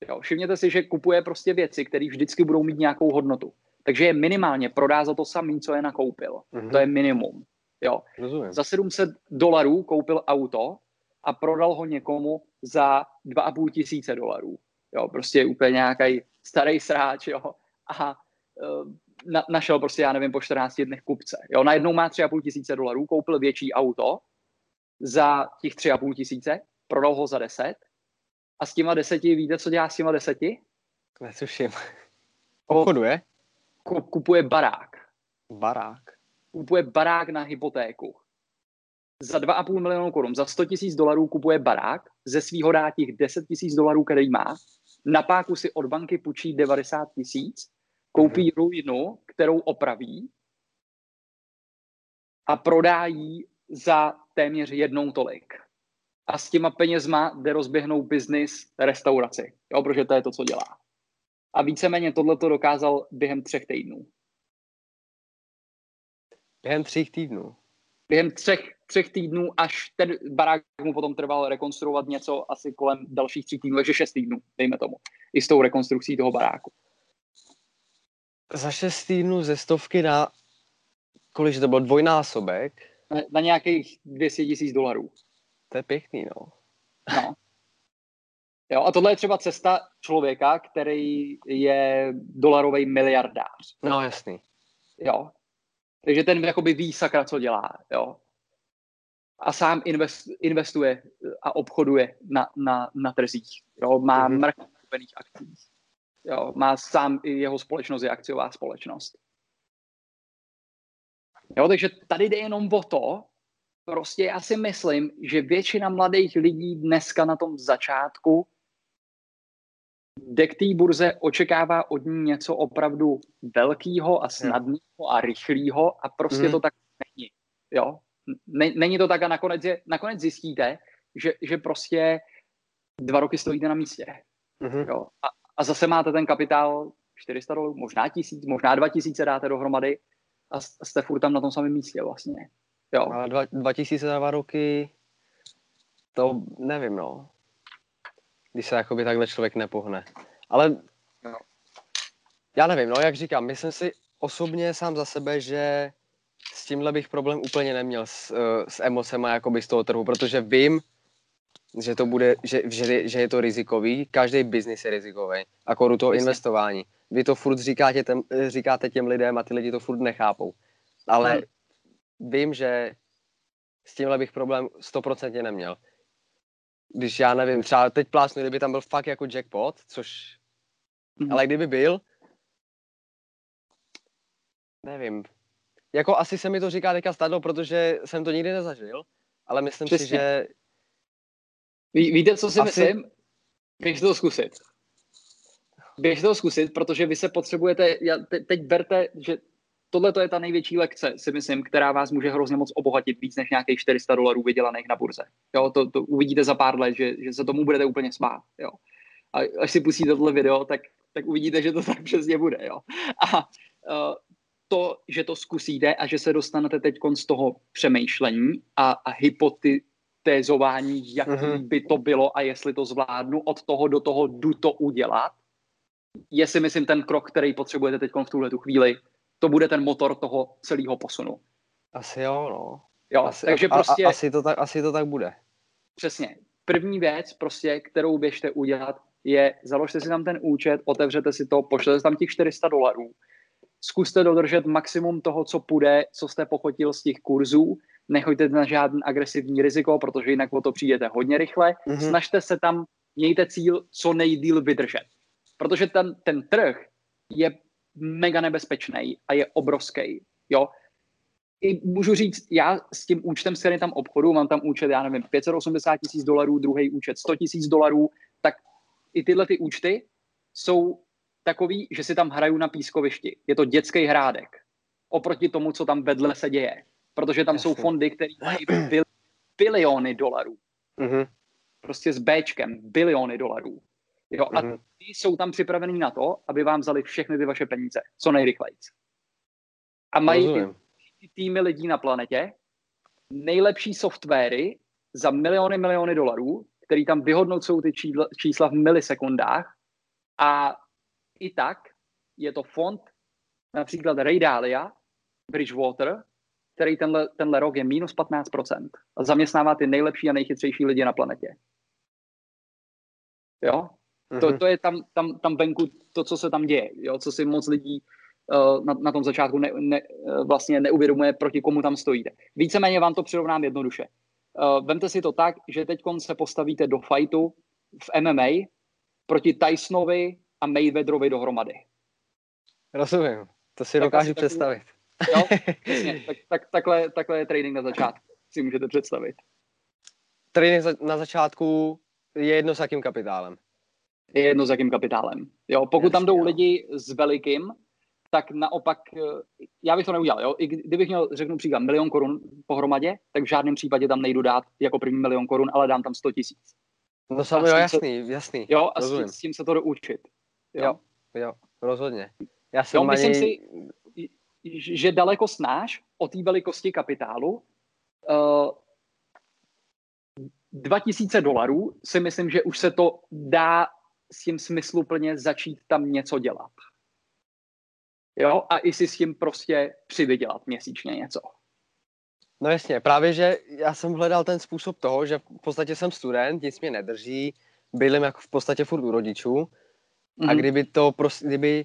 Jo, všimněte si, že kupuje prostě věci, které vždycky budou mít nějakou hodnotu. Takže je minimálně prodá za to samý, co je nakoupil. Mm-hmm. To je minimum. Jo. Rozumím. Za 700 dolarů koupil auto a prodal ho někomu za 2,5 tisíce dolarů. Jo, prostě úplně nějaký starý sráč, jo. A na, našel prostě, já nevím, po 14 dnech kupce. Jo, najednou má 3,5 tisíce dolarů, koupil větší auto za těch 3,5 tisíce, prodal ho za 10 a s těma deseti, víte, co dělá s těma deseti? Netuším. Obchoduje? Kupuje barák. Barák? Kupuje barák na hypotéku. Za 2,5 milionu korun, za 100 tisíc dolarů kupuje barák, ze svýho dá těch 10 tisíc dolarů, který má, na páku si od banky půjčí 90 tisíc koupí ruinu, kterou opraví a prodá ji za téměř jednou tolik. A s těma penězma jde rozběhnout biznis restauraci, jo, protože to je to, co dělá. A víceméně tohle to dokázal během třech týdnů. Během třech týdnů? Během třech, třech týdnů, až ten barák mu potom trval rekonstruovat něco asi kolem dalších tří týdnů, takže šest týdnů, dejme tomu, i s tou rekonstrukcí toho baráku za šest týdnů ze stovky na, kolik to bylo, dvojnásobek? Na, na nějakých 200 tisíc dolarů. To je pěkný, no. No. Jo, a tohle je třeba cesta člověka, který je dolarový miliardář. No, jasný. Jo. Takže ten jakoby ví sakra, co dělá. Jo. A sám invest, investuje a obchoduje na, na, na trzích. Jo. Má mm-hmm. mrch akcí. Jo. Má sám i jeho společnost je akciová společnost. Jo, takže tady jde jenom o to, prostě já si myslím, že většina mladých lidí dneska na tom začátku jde k té burze, očekává od ní něco opravdu velkého a snadného a rychlého a prostě mm. to tak není. Jo? Není to tak a nakonec, je, nakonec zjistíte, že, že prostě dva roky stojíte na místě. Mm-hmm. Jo? A, a zase máte ten kapitál 400 dolarů, možná tisíc, možná 2000 dáte dohromady a jste furt tam na tom samém místě vlastně. Jo. Ale dva, 2000 za dva roky, to nevím, no když se jakoby takhle člověk nepohne. Ale no. já nevím, no jak říkám, myslím si osobně sám za sebe, že s tímhle bych problém úplně neměl s, uh, s emocema jakoby z toho trhu, protože vím, že to bude, že, že, že je to rizikový, každý biznis je rizikový, jako do toho Myslím. investování. Vy to furt říkáte, těm, říkáte těm lidem a ty lidi to furt nechápou. Ale hmm. vím, že s tímhle bych problém stoprocentně neměl když já nevím, třeba teď plásnu, kdyby tam byl fakt jako jackpot, což, mm-hmm. ale kdyby byl, nevím, jako asi se mi to říká teďka stadlo, protože jsem to nikdy nezažil, ale myslím Přesně. si, že... Ví, víte, co si asi... myslím? Běžte to zkusit. Běžte to zkusit, protože vy se potřebujete, já, te, teď berte, že tohle to je ta největší lekce, si myslím, která vás může hrozně moc obohatit víc než nějakých 400 dolarů vydělaných na burze. Jo, to, to uvidíte za pár let, že, že se tomu budete úplně smát. Jo. A až si pustíte tohle video, tak, tak uvidíte, že to tak přesně bude. Jo. A uh, to, že to zkusíte a že se dostanete teď z toho přemýšlení a, a hypotézování, jak mm-hmm. by to bylo a jestli to zvládnu, od toho do toho jdu to udělat, je si myslím ten krok, který potřebujete teď v tuhle tu chvíli to bude ten motor toho celého posunu. Asi jo, no. Jo, asi, takže prostě... A, a, asi, to tak, asi to tak bude. Přesně. První věc, prostě, kterou běžte udělat, je založte si tam ten účet, otevřete si to, pošlete tam těch 400 dolarů, zkuste dodržet maximum toho, co půjde, co jste pochotil z těch kurzů, nechoďte na žádný agresivní riziko, protože jinak o to přijdete hodně rychle. Mm-hmm. Snažte se tam, mějte cíl co nejdíl vydržet. Protože ten, ten trh je mega nebezpečný a je obrovský. Jo? I můžu říct, já s tím účtem, s kterým tam obchodu, mám tam účet, já nevím, 580 tisíc dolarů, druhý účet 100 tisíc dolarů, tak i tyhle ty účty jsou takový, že si tam hraju na pískovišti. Je to dětský hrádek. Oproti tomu, co tam vedle se děje. Protože tam Jasně. jsou fondy, které mají bil, biliony dolarů. Mm-hmm. Prostě s Bčkem, biliony dolarů. Jo, mm-hmm. a mhm. ty jsou tam připravený na to, aby vám vzali všechny ty vaše peníze, co nejrychleji. A mají ty týmy lidí na planetě, nejlepší softwary za miliony, miliony dolarů, který tam vyhodnocují ty čísla, čísla v milisekundách a i tak je to fond, například Ray Dalia, Bridgewater, který tenhle, tenhle rok je minus 15% a zaměstnává ty nejlepší a nejchytřejší lidi na planetě. Jo? Mm-hmm. To, to je tam, tam, tam venku to, co se tam děje, jo? co si moc lidí uh, na, na tom začátku ne, ne, uh, vlastně neuvědomuje, proti komu tam stojíte. Víceméně vám to přirovnám jednoduše. Uh, vemte si to tak, že teď se postavíte do fightu v MMA proti Tysonovi a Mayweatherovi dohromady. Rozumím, to si tak dokážu představit. Jo, přesně, tak, tak, takhle, takhle je trading na začátku, si můžete představit. Trading na začátku je jedno s jakým kapitálem je jedno s jakým kapitálem. Jo, pokud Jasně, tam jdou jo. lidi s velikým, tak naopak, eh, já bych to neudělal, jo. I kdybych měl, řeknu příklad, milion korun pohromadě, tak v žádném případě tam nejdu dát jako první milion korun, ale dám tam 100 tisíc. No samozřejmě, jo, jasný, se, jasný. Jo, a s, s tím se to doučit. Jo, jo, jo rozhodně. Já jsem jo, ani... myslím si, že daleko snáš o té velikosti kapitálu uh, 2000 dolarů si myslím, že už se to dá s tím smysluplně začít tam něco dělat. Jo, a i si s tím prostě přivydělat měsíčně něco. No jasně, právě, že já jsem hledal ten způsob toho, že v podstatě jsem student, nic mě nedrží, bydlím jako v podstatě furt u rodičů mm-hmm. a Mhm. kdyby to prostě, kdyby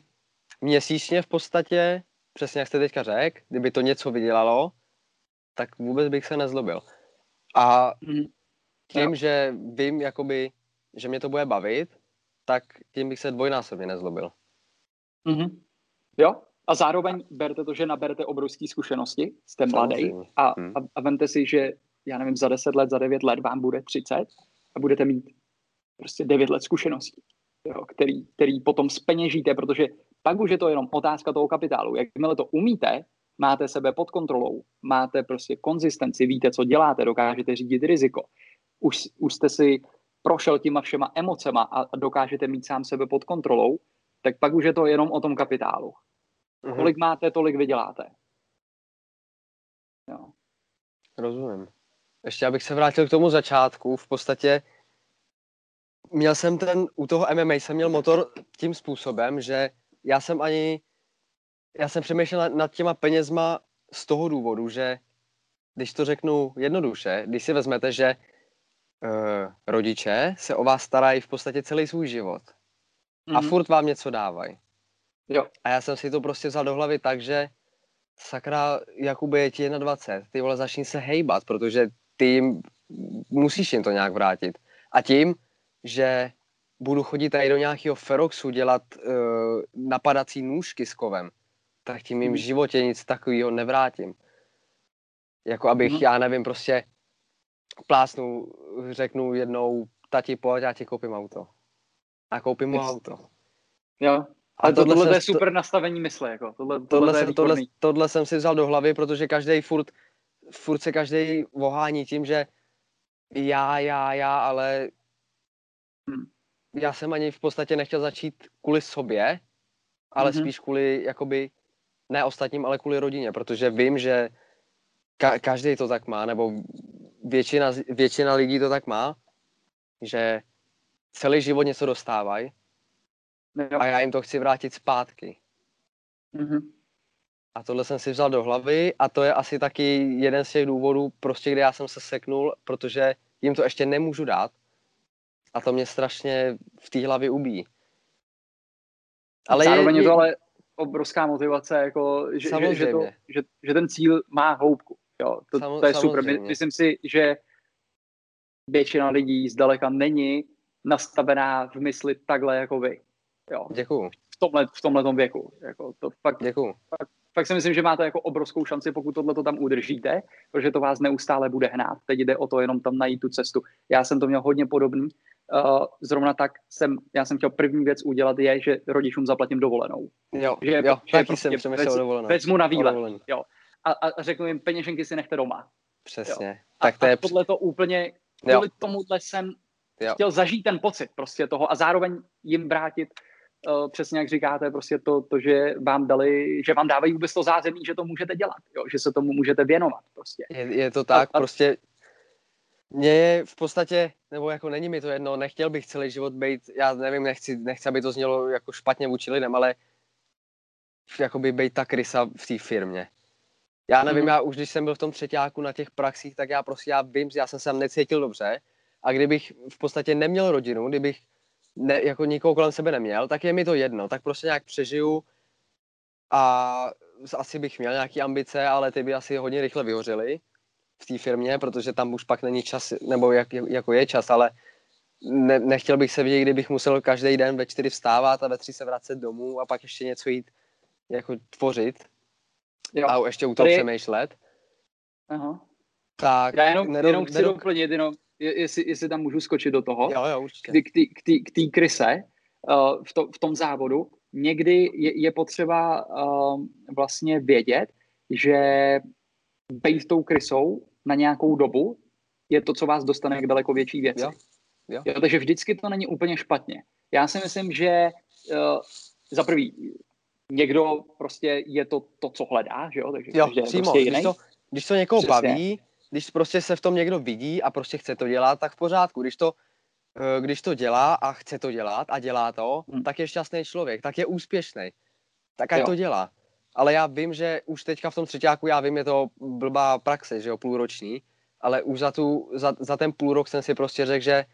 měsíčně v podstatě, přesně jak jste teďka řekl, kdyby to něco vydělalo, tak vůbec bych se nezlobil. A Mhm. tím, že vím, jakoby, že mě to bude bavit, tak tím bych se dvojnásobně nezlobil. Mhm. Jo, a zároveň berte to, že naberete obrovské zkušenosti, jste mladý a, Hmm. a, a vemte si, že já nevím, za 10 let, za 9 let vám bude 30 a budete mít prostě 9 let zkušeností, jo, který, který potom speněžíte, protože pak už je to jenom otázka toho kapitálu. Jakmile to umíte, máte sebe pod kontrolou, máte prostě konzistenci, víte, co děláte, dokážete řídit riziko. Už, už jste si prošel těma všema emocema a dokážete mít sám sebe pod kontrolou, tak pak už je to jenom o tom kapitálu. Mhm. Kolik máte, tolik vyděláte. Jo. Rozumím. Ještě abych se vrátil k tomu začátku, v podstatě měl jsem ten, u toho MMA jsem měl motor tím způsobem, že já jsem ani, já jsem přemýšlel nad, těma penězma z toho důvodu, že když to řeknu jednoduše, když si vezmete, že uh, rodiče se o vás starají v podstatě celý svůj život a Mhm. furt vám něco dávají. Jo. A já jsem si to prostě vzal do hlavy tak, že sakra, Jakube, je ti 21, ty vole, začni se hejbat, protože ty jim, musíš jim to nějak vrátit. A tím, že budu chodit tady do nějakého Feroxu dělat uh, napadací nůžky s kovem, tak tím jim v Mhm. životě nic takového nevrátím. Jako abych, Mhm. já nevím, prostě plásnu, řeknu jednou, tati, pojď, já ti koupím auto. A koupím mu auto. Jo. Ale to, tohle tohle, je super nastavení mysle. Jako. Tohle, tohle, tohle, jsem, tohle, tohle jsem si vzal do hlavy, protože každý furt, furt se každý vohání tím, že já, já, já, ale Hmm. Já jsem ani v podstatě nechtěl začít kvůli sobě, ale Mhm. spíš kvůli, jakoby, ne ostatním, ale kvůli rodině, protože vím, že ka- každý to tak má, nebo většina, většina lidí to tak má, že celý život něco dostávají a já jim to chci vrátit zpátky. Mhm. A tohle jsem si vzal do hlavy a to je asi taky jeden z těch důvodů, prostě kde já jsem se seknul, protože jim to ještě nemůžu dát. A to mě strašně v té hlavě ubíjí. Ale Zároveň je, je to ale obrovská motivace, jako, že, že, že, to, že, že ten cíl má hloubku. Jo, to, Samo- to je super. Samozřejmě. myslím si, že většina lidí zdaleka není nastavená v mysli takhle jako vy. Jo, Děkuju, tomhle, v tomhletom věku. Jako to fakt, děkuju. fakt si myslím, že máte jako obrovskou šanci, pokud tohle to tam udržíte, protože to vás neustále bude hnát. Teď jde o to jenom tam najít tu cestu. Já jsem to měl hodně podobný. Uh, zrovna tak jsem, já jsem chtěl první věc udělat je, že rodičům zaplatím dovolenou. Jo, Že- jo, že taky prostě jsem přemýšlel vez- dovolenou. Vezmu na výlet dovolenou. a, a řeknu jim, peněženky si nechte doma. Přesně. A, Tak to je... a tohle to úplně, Jo. kvůli tomuhle jsem Jo. chtěl zažít ten pocit prostě toho a zároveň jim vrátit uh, přesně jak říkáte, prostě to, to, že vám dali, že vám dávají vůbec to zázemí, že to můžete dělat, jo, že se tomu můžete věnovat prostě. Je, je to tak, A- a- prostě mě je v podstatě, nebo jako není mi to jedno, nechtěl bych celý život být, já nevím, nechci, nechci, aby to znělo jako špatně vůči lidem, ale jakoby být ta krysa v té firmě. Já nevím, Mhm. já už když jsem byl v tom třetíku na těch praxích, tak já prostě, já vím, že já jsem se tam necítil dobře a kdybych v podstatě neměl rodinu, kdybych ne, jako nikoho kolem sebe neměl, tak je mi to jedno, tak prostě nějak přežiju a asi bych měl nějaké ambice, ale ty by asi hodně rychle vyhořely v té firmě, protože tam už pak není čas, nebo jak, jako je čas, ale ne, nechtěl bych se vidět, kdybych musel každý den ve čtyři vstávat a ve tři se vracet domů a pak ještě něco jít jako tvořit Jo. a ještě u toho Tady- přemýšlet. Aha. Tak Já jenom, nedo- jenom chci nedo- doplnit, jenom, je- jestli, jestli tam můžu skočit do toho. Jo, jo, určitě. k té kryse uh, v, to, v tom závodu, někdy je, je potřeba uh, vlastně vědět, že být tou krysou na nějakou dobu je to, co vás dostane k daleko větší věci. Jo, jo. Jo, takže vždycky to není úplně špatně. Já si myslím, že uh, za prvý někdo prostě je to, to co hledá, že jo? Takže Jo, každý je přímo, prostě když jiný. to, když to někoho Přesně. baví, když prostě se v tom někdo vidí a prostě chce to dělat, tak v pořádku. Když to, eh, když to dělá a chce to dělat a dělá to, Hmm. tak je šťastný člověk, tak je úspěšný. Tak ať Jo. to dělá. Ale já vím, že už teďka v tom třetíku, já vím, je to blbá praxe, že jo, půlroční, ale už za, tu, za, za ten půl rok jsem si prostě řekl, že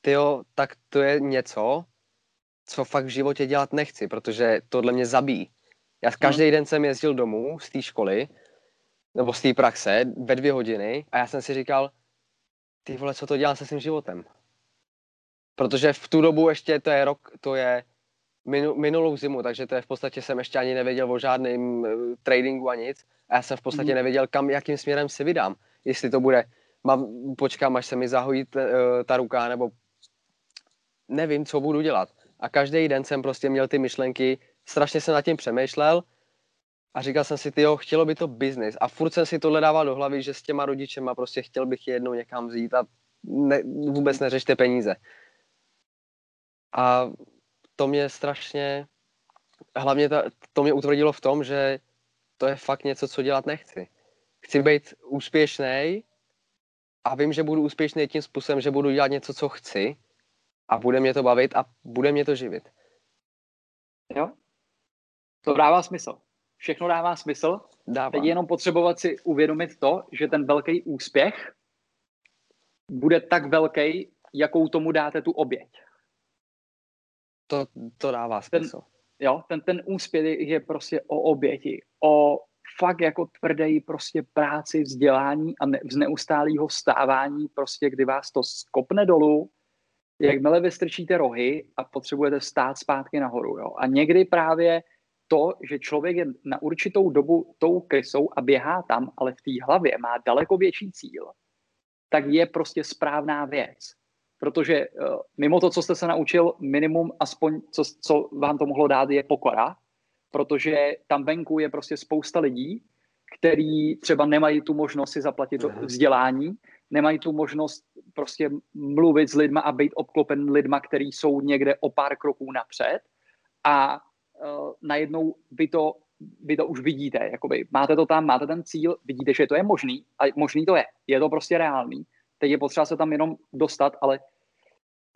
tyjo, tak to je něco, co fakt v životě dělat nechci, protože tohle mě zabíjí. Já každý hmm. den jsem jezdil domů z té školy, nebo z té praxe, ve dvě hodiny a já jsem si říkal, ty vole, co to dělám se svým životem? Protože v tu dobu ještě to je rok, to je minulou zimu, takže to je v podstatě jsem ještě ani nevěděl o žádném uh, tradingu a nic. A já jsem v podstatě mm. nevěděl, kam, jakým směrem si vydám. Jestli to bude, mám, počkám, až se mi zahojí t, uh, ta ruka, nebo nevím, co budu dělat. A každý den jsem prostě měl ty myšlenky, strašně jsem nad tím přemýšlel a říkal jsem si, jo, chtělo by to biznis. A furt jsem si tohle dával do hlavy, že s těma rodičema prostě chtěl bych je jednou někam vzít a ne, vůbec neřešte peníze. A to mě strašně, hlavně ta, to mě utvrdilo v tom, že to je fakt něco, co dělat nechci. Chci být úspěšný a vím, že budu úspěšný tím způsobem, že budu dělat něco, co chci a bude mě to bavit a bude mě to živit. Jo, to dává smysl. Všechno dává smysl. Dává. Teď je jenom potřebovat si uvědomit to, že ten velký úspěch bude tak velký, jakou tomu dáte tu oběť. To, to dává smysl. Ten, jo, ten, ten úspěch je prostě o oběti, o fakt jako tvrdý prostě práci, vzdělání a ne, z neustálého stávání, prostě kdy vás to skopne dolů, jakmile vystrčíte rohy a potřebujete stát zpátky nahoru. Jo? A někdy právě to, že člověk je na určitou dobu tou krysou a běhá tam, ale v té hlavě má daleko větší cíl, tak je prostě správná věc. Protože uh, mimo to, co jste se naučil, minimum aspoň, co, co vám to mohlo dát, je pokora, protože tam venku je prostě spousta lidí, který třeba nemají tu možnost si zaplatit to mhm. vzdělání, nemají tu možnost prostě mluvit s lidma a být obklopen lidma, který jsou někde o pár kroků napřed a uh, najednou vy to, vy to už vidíte, jakoby máte to tam, máte ten cíl, vidíte, že to je možný a možný to je, je to prostě reálný. Teď je potřeba se tam jenom dostat, ale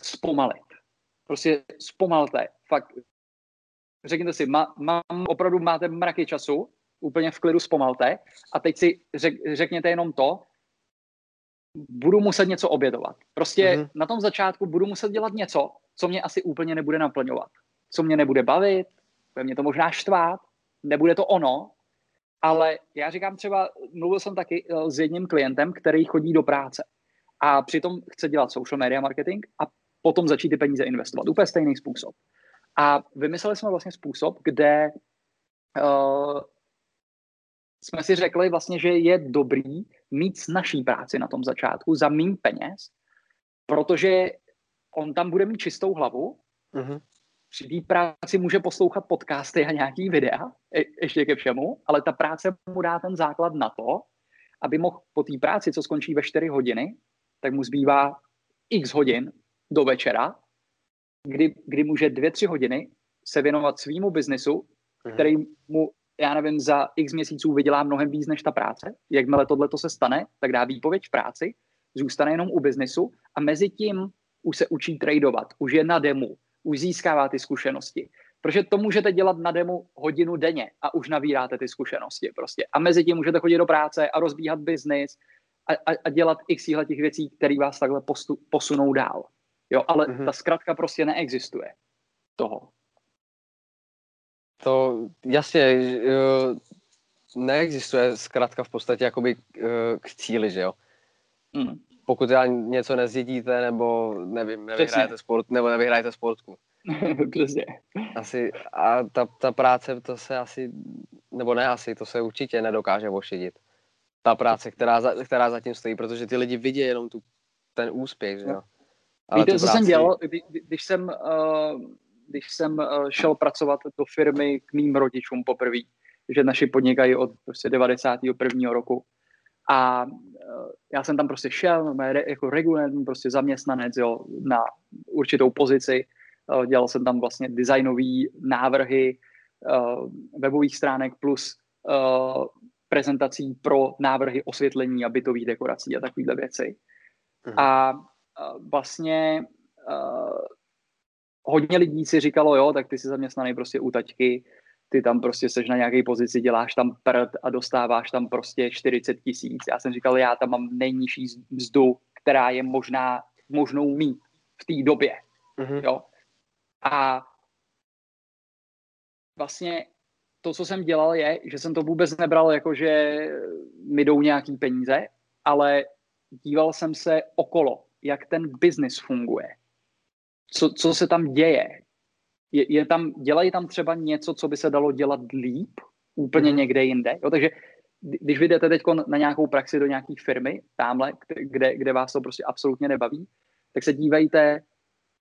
zpomalit. Prostě zpomalte. Fakt, řekněte si, má, mám, opravdu máte mraky času, úplně v klidu zpomalte a teď si řek, řekněte jenom to, budu muset něco obědovat. Prostě mm-hmm. na tom začátku budu muset dělat něco, co mě asi úplně nebude naplňovat. Co mě nebude bavit, bude mě to možná štvát, nebude to ono, ale já říkám třeba, mluvil jsem taky eh, s jedním klientem, který chodí do práce a přitom chce dělat social media marketing a potom začít ty peníze investovat. Úplně stejný způsob. A vymysleli jsme vlastně způsob, kde uh, jsme si řekli vlastně, že je dobrý mít s naší práci na tom začátku za méně peněz, protože on tam bude mít čistou hlavu, uh-huh. Při té práci může poslouchat podcasty a nějaký videa, je, ještě ke všemu, ale ta práce mu dá ten základ na to, aby mohl po té práci, co skončí ve 4 hodiny, tak mu zbývá x hodin do večera, kdy, kdy může dvě, tři hodiny se věnovat svýmu biznesu, uh-huh. který mu já nevím, za x měsíců vydělá mnohem víc než ta práce. Jakmile tohle to se stane, tak dá výpověď v práci, zůstane jenom u biznesu a mezi tím už se učí tradovat, už je na demu, už získává ty zkušenosti. Protože to můžete dělat na demu hodinu denně a už nabíráte ty zkušenosti prostě. A mezi tím můžete chodit do práce a rozbíhat biznis a, a, a dělat x těch věcí, které vás takhle postu, posunou dál. Jo, ale mm-hmm. ta zkratka prostě neexistuje toho. To jasně, neexistuje zkrátka v podstatě jakoby eh, k cíli, že jo? Mm. Pokud já něco nezjedíte, nebo nevím, nevyhrajete sport, nebo nevyhrajete sportku. Přesně. Asi, a ta, ta práce, to se asi, nebo ne asi, to se určitě nedokáže ošidit. Ta práce, která, za, která zatím stojí, protože ty lidi vidí jenom tu, ten úspěch, že jo? Ale Víte, co práci... jsem dělal, když, když jsem uh, když jsem eh, šel pracovat do firmy k mým rodičům poprvé, že naši podnikají od prostě 91. roku. A já jsem tam prostě šel, jako regulární prostě zaměstnanec, jo, na určitou pozici. Eh, dělal jsem tam vlastně designové návrhy webových stránek plus prezentací pro návrhy osvětlení a bytových dekorací a takovéhle věci. Mhm. A vlastně hodně lidí si říkalo, jo, tak ty jsi zaměstnaný prostě u taťky, ty tam prostě seš na nějaké pozici, děláš tam prd a dostáváš tam prostě 40 tisíc. Já jsem říkal, já tam mám nejnižší mzdu, která je možná, možnou mít v té době. Mm-hmm. Jo? A vlastně to, co jsem dělal, je, že jsem to vůbec nebral jako, že mi jdou nějaký peníze, ale díval jsem se okolo, jak ten biznis funguje, co, co se tam děje. Je, je tam, dělají tam třeba něco, co by se dalo dělat líp, úplně mm. někde jinde. Jo, takže když vy jdete teď na nějakou praxi do nějaké firmy, tamhle, kde, kde vás to prostě absolutně nebaví, tak se dívejte,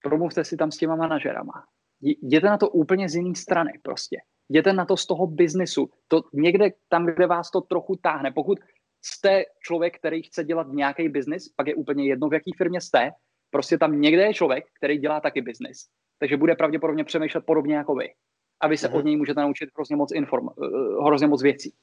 promluvte si tam s těma manažerama. Jděte na to úplně z jiné strany prostě. Jděte na to z toho biznisu. To někde tam, kde vás to trochu táhne. Pokud jste člověk, který chce dělat nějaký biznis, pak je úplně jedno, v jaké firmě jste, prostě tam někde je člověk, který dělá taky biznis. Takže bude pravděpodobně přemýšlet podobně jako vy. A vy se mm-hmm. od něj můžete naučit hrozně moc inform, uh, hrozně moc věcí.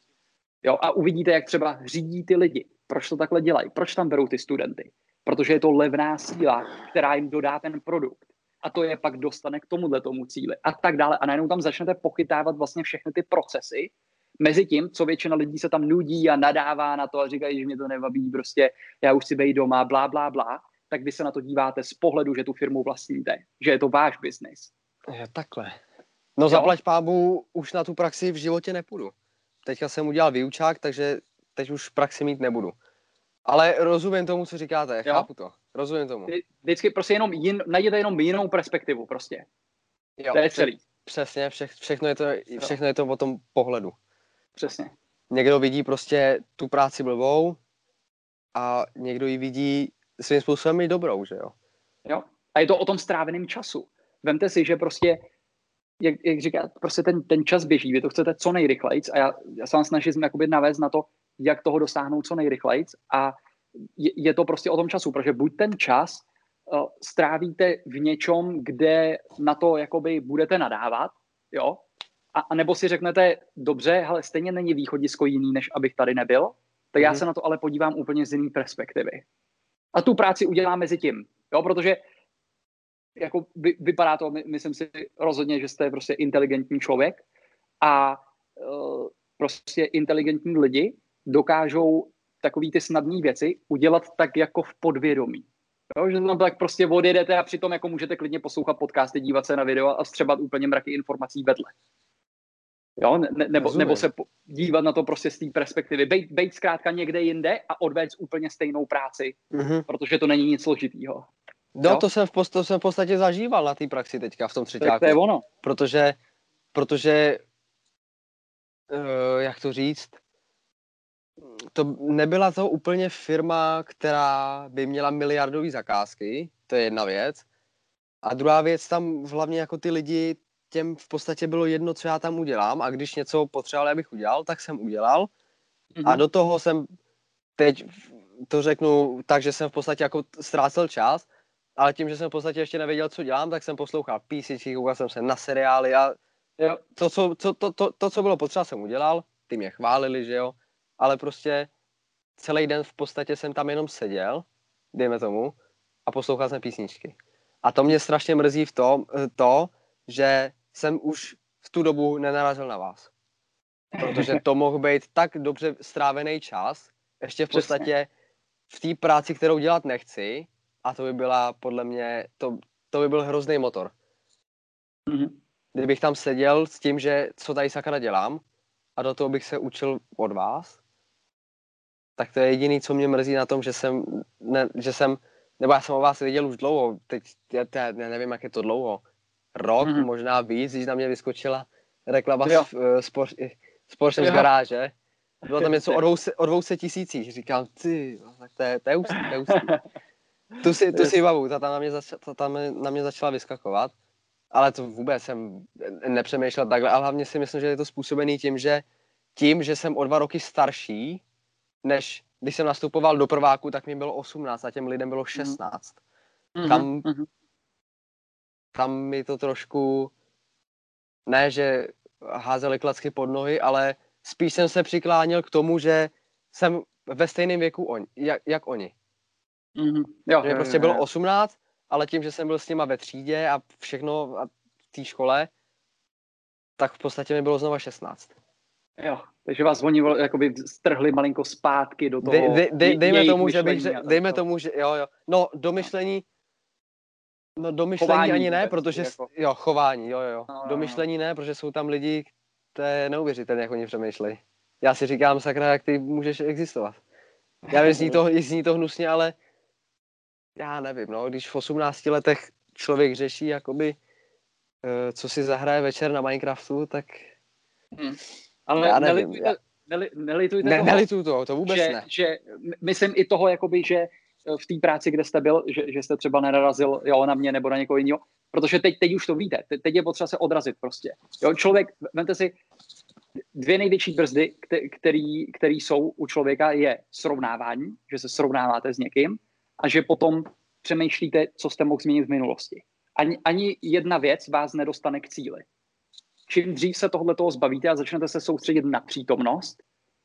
Jo, a uvidíte, jak třeba řídí ty lidi. Proč to takhle dělají? Proč tam berou ty studenty? Protože je to levná síla, která jim dodá ten produkt. A to je pak dostane k tomuhle tomu cíli. A tak dále. A najednou tam začnete pochytávat vlastně všechny ty procesy, mezi tím, co většina lidí se tam nudí a nadává na to a říkají, že mě to nebaví, prostě já už si bej doma, blá, blá, blá, tak vy se na to díváte z pohledu, že tu firmu vlastníte, že je to váš biznis. Takhle. No zaplať pábu, už na tu praxi v životě nepůjdu. Teďka jsem udělal výučák, takže teď už praxi mít nebudu. Ale rozumím tomu, co říkáte, jo? chápu to. Rozumím tomu. Vždycky prostě jenom jin, najděte jenom jinou perspektivu prostě. Jo, to je celý. Přesně, vše, všechno, je to, všechno je to o tom pohledu. Přesně. Někdo vidí prostě tu práci blbou a někdo ji vidí svým způsobem i dobrou, že jo? Jo. A je to o tom stráveném času. Vemte si, že prostě, jak, jak říká, prostě ten, ten čas běží, vy to chcete co nejrychleji a já, já se vám snažím jakoby navést na to, jak toho dosáhnout co nejrychleji a je, je to prostě o tom času, protože buď ten čas uh, strávíte v něčom, kde na to jakoby budete nadávat, jo, a, a nebo si řeknete, dobře, ale stejně není východisko jiný, než abych tady nebyl, tak já mm-hmm. se na to ale podívám úplně z jiné perspektivy. A tu práci udělám mezi tím, jo, protože jako vy, vypadá to, my, myslím si rozhodně, že jste prostě inteligentní člověk a uh, prostě inteligentní lidi dokážou takový ty snadné věci udělat tak jako v podvědomí. Jo, že tam tak prostě odjedete a přitom jako můžete klidně poslouchat podcasty, dívat se na video a střebat úplně mraky informací vedle. Jo, ne, nebo, nebo se dívat na to prostě z té perspektivy. Bejt, bejt zkrátka někde jinde a odvést úplně stejnou práci, mm-hmm. protože to není nic složitýho. No, to jsem, v, to jsem v podstatě zažíval na té praxi teďka v tom třetíku. To je ono. Protože, protože uh, jak to říct, to nebyla to úplně firma, která by měla miliardové zakázky, to je jedna věc. A druhá věc, tam hlavně jako ty lidi, těm v podstatě bylo jedno, co já tam udělám a když něco potřeboval, abych udělal, tak jsem udělal. Mm-hmm. A mhm. do toho jsem teď to řeknu tak, že jsem v podstatě jako ztrácel čas, ale tím, že jsem v podstatě ještě nevěděl, co dělám, tak jsem poslouchal písničky, koukal jsem se na seriály a jo. To, co, co, to, to, to, co bylo potřeba, jsem udělal, ty mě chválili, že jo, ale prostě celý den v podstatě jsem tam jenom seděl, dejme tomu, a poslouchal jsem písničky. A to mě strašně mrzí v tom, to, že jsem už v tu dobu nenarazil na vás. Protože to mohl být tak dobře strávený čas, ještě v podstatě v té práci, kterou dělat nechci, a to by byla podle mě, to, to by byl hrozný motor. Mm-hmm. Kdybych tam seděl s tím, že co tady sakra dělám, a do toho bych se učil od vás, tak to je jediný, co mě mrzí na tom, že jsem, ne, že jsem nebo já jsem o vás věděl už dlouho, teď já, já nevím, jak je to dlouho, rok, mm-hmm. možná víc, když na mě vyskočila reklama z, z Porsche z garáže. Bylo tam něco o 200, o 200 tisících. Říkám, ty, tak to je, to je ústý, to je ústý. Tu si, tu si bavu, ta tam, na mě zač, ta tam na mě začala vyskakovat. Ale to vůbec jsem nepřemýšlel takhle. Ale hlavně si myslím, že je to způsobený tím, že tím, že jsem o dva roky starší, než když jsem nastupoval do prváku, tak mi bylo 18 a těm lidem bylo 16. Mm-hmm. Tam, mm-hmm tam mi to trošku, ne, že házeli klacky pod nohy, ale spíš jsem se přikláněl k tomu, že jsem ve stejném věku on, jak, jak oni. Mm-hmm. Jo, že jo, prostě jo, bylo 18, ale tím, že jsem byl s nima ve třídě a všechno a v té škole, tak v podstatě mi bylo znova 16. Jo, takže vás oni jakoby strhli malinko zpátky do toho. Dej, dej, dejme tomu, že bych, dejme tomu, že jo, jo. No, do myšlení, No do myšlení chování ani ne, protože, jako... jo, chování, jo, jo. No, no, do no. ne, protože jsou tam lidi, to je neuvěřitelné, jak oni přemýšlejí. Já si říkám, sakra, jak ty můžeš existovat. Já vím, zní to, zní to hnusně, ale já nevím, no, když v 18 letech člověk řeší, jakoby, uh, co si zahraje večer na Minecraftu, tak hmm. Ale já nevím. Nelitujte, já... Neli, nelitujte ne, toho, nelituju toho, to vůbec že, ne. Že, myslím i toho, jakoby, že eh, v té práci, kde jste byl, že, že jste třeba nenarazil jo, na mě nebo na někoho jiného, protože teď, teď už to víte, teď, teď je potřeba se odrazit prostě. Jo, člověk, vemte si, dvě největší brzdy, který, který jsou u člověka, je srovnávání, že se srovnáváte s někým a že potom přemýšlíte, co jste mohl změnit v minulosti. Ani, ani jedna věc vás nedostane k cíli. Čím dřív se tohle toho zbavíte a začnete se soustředit na přítomnost,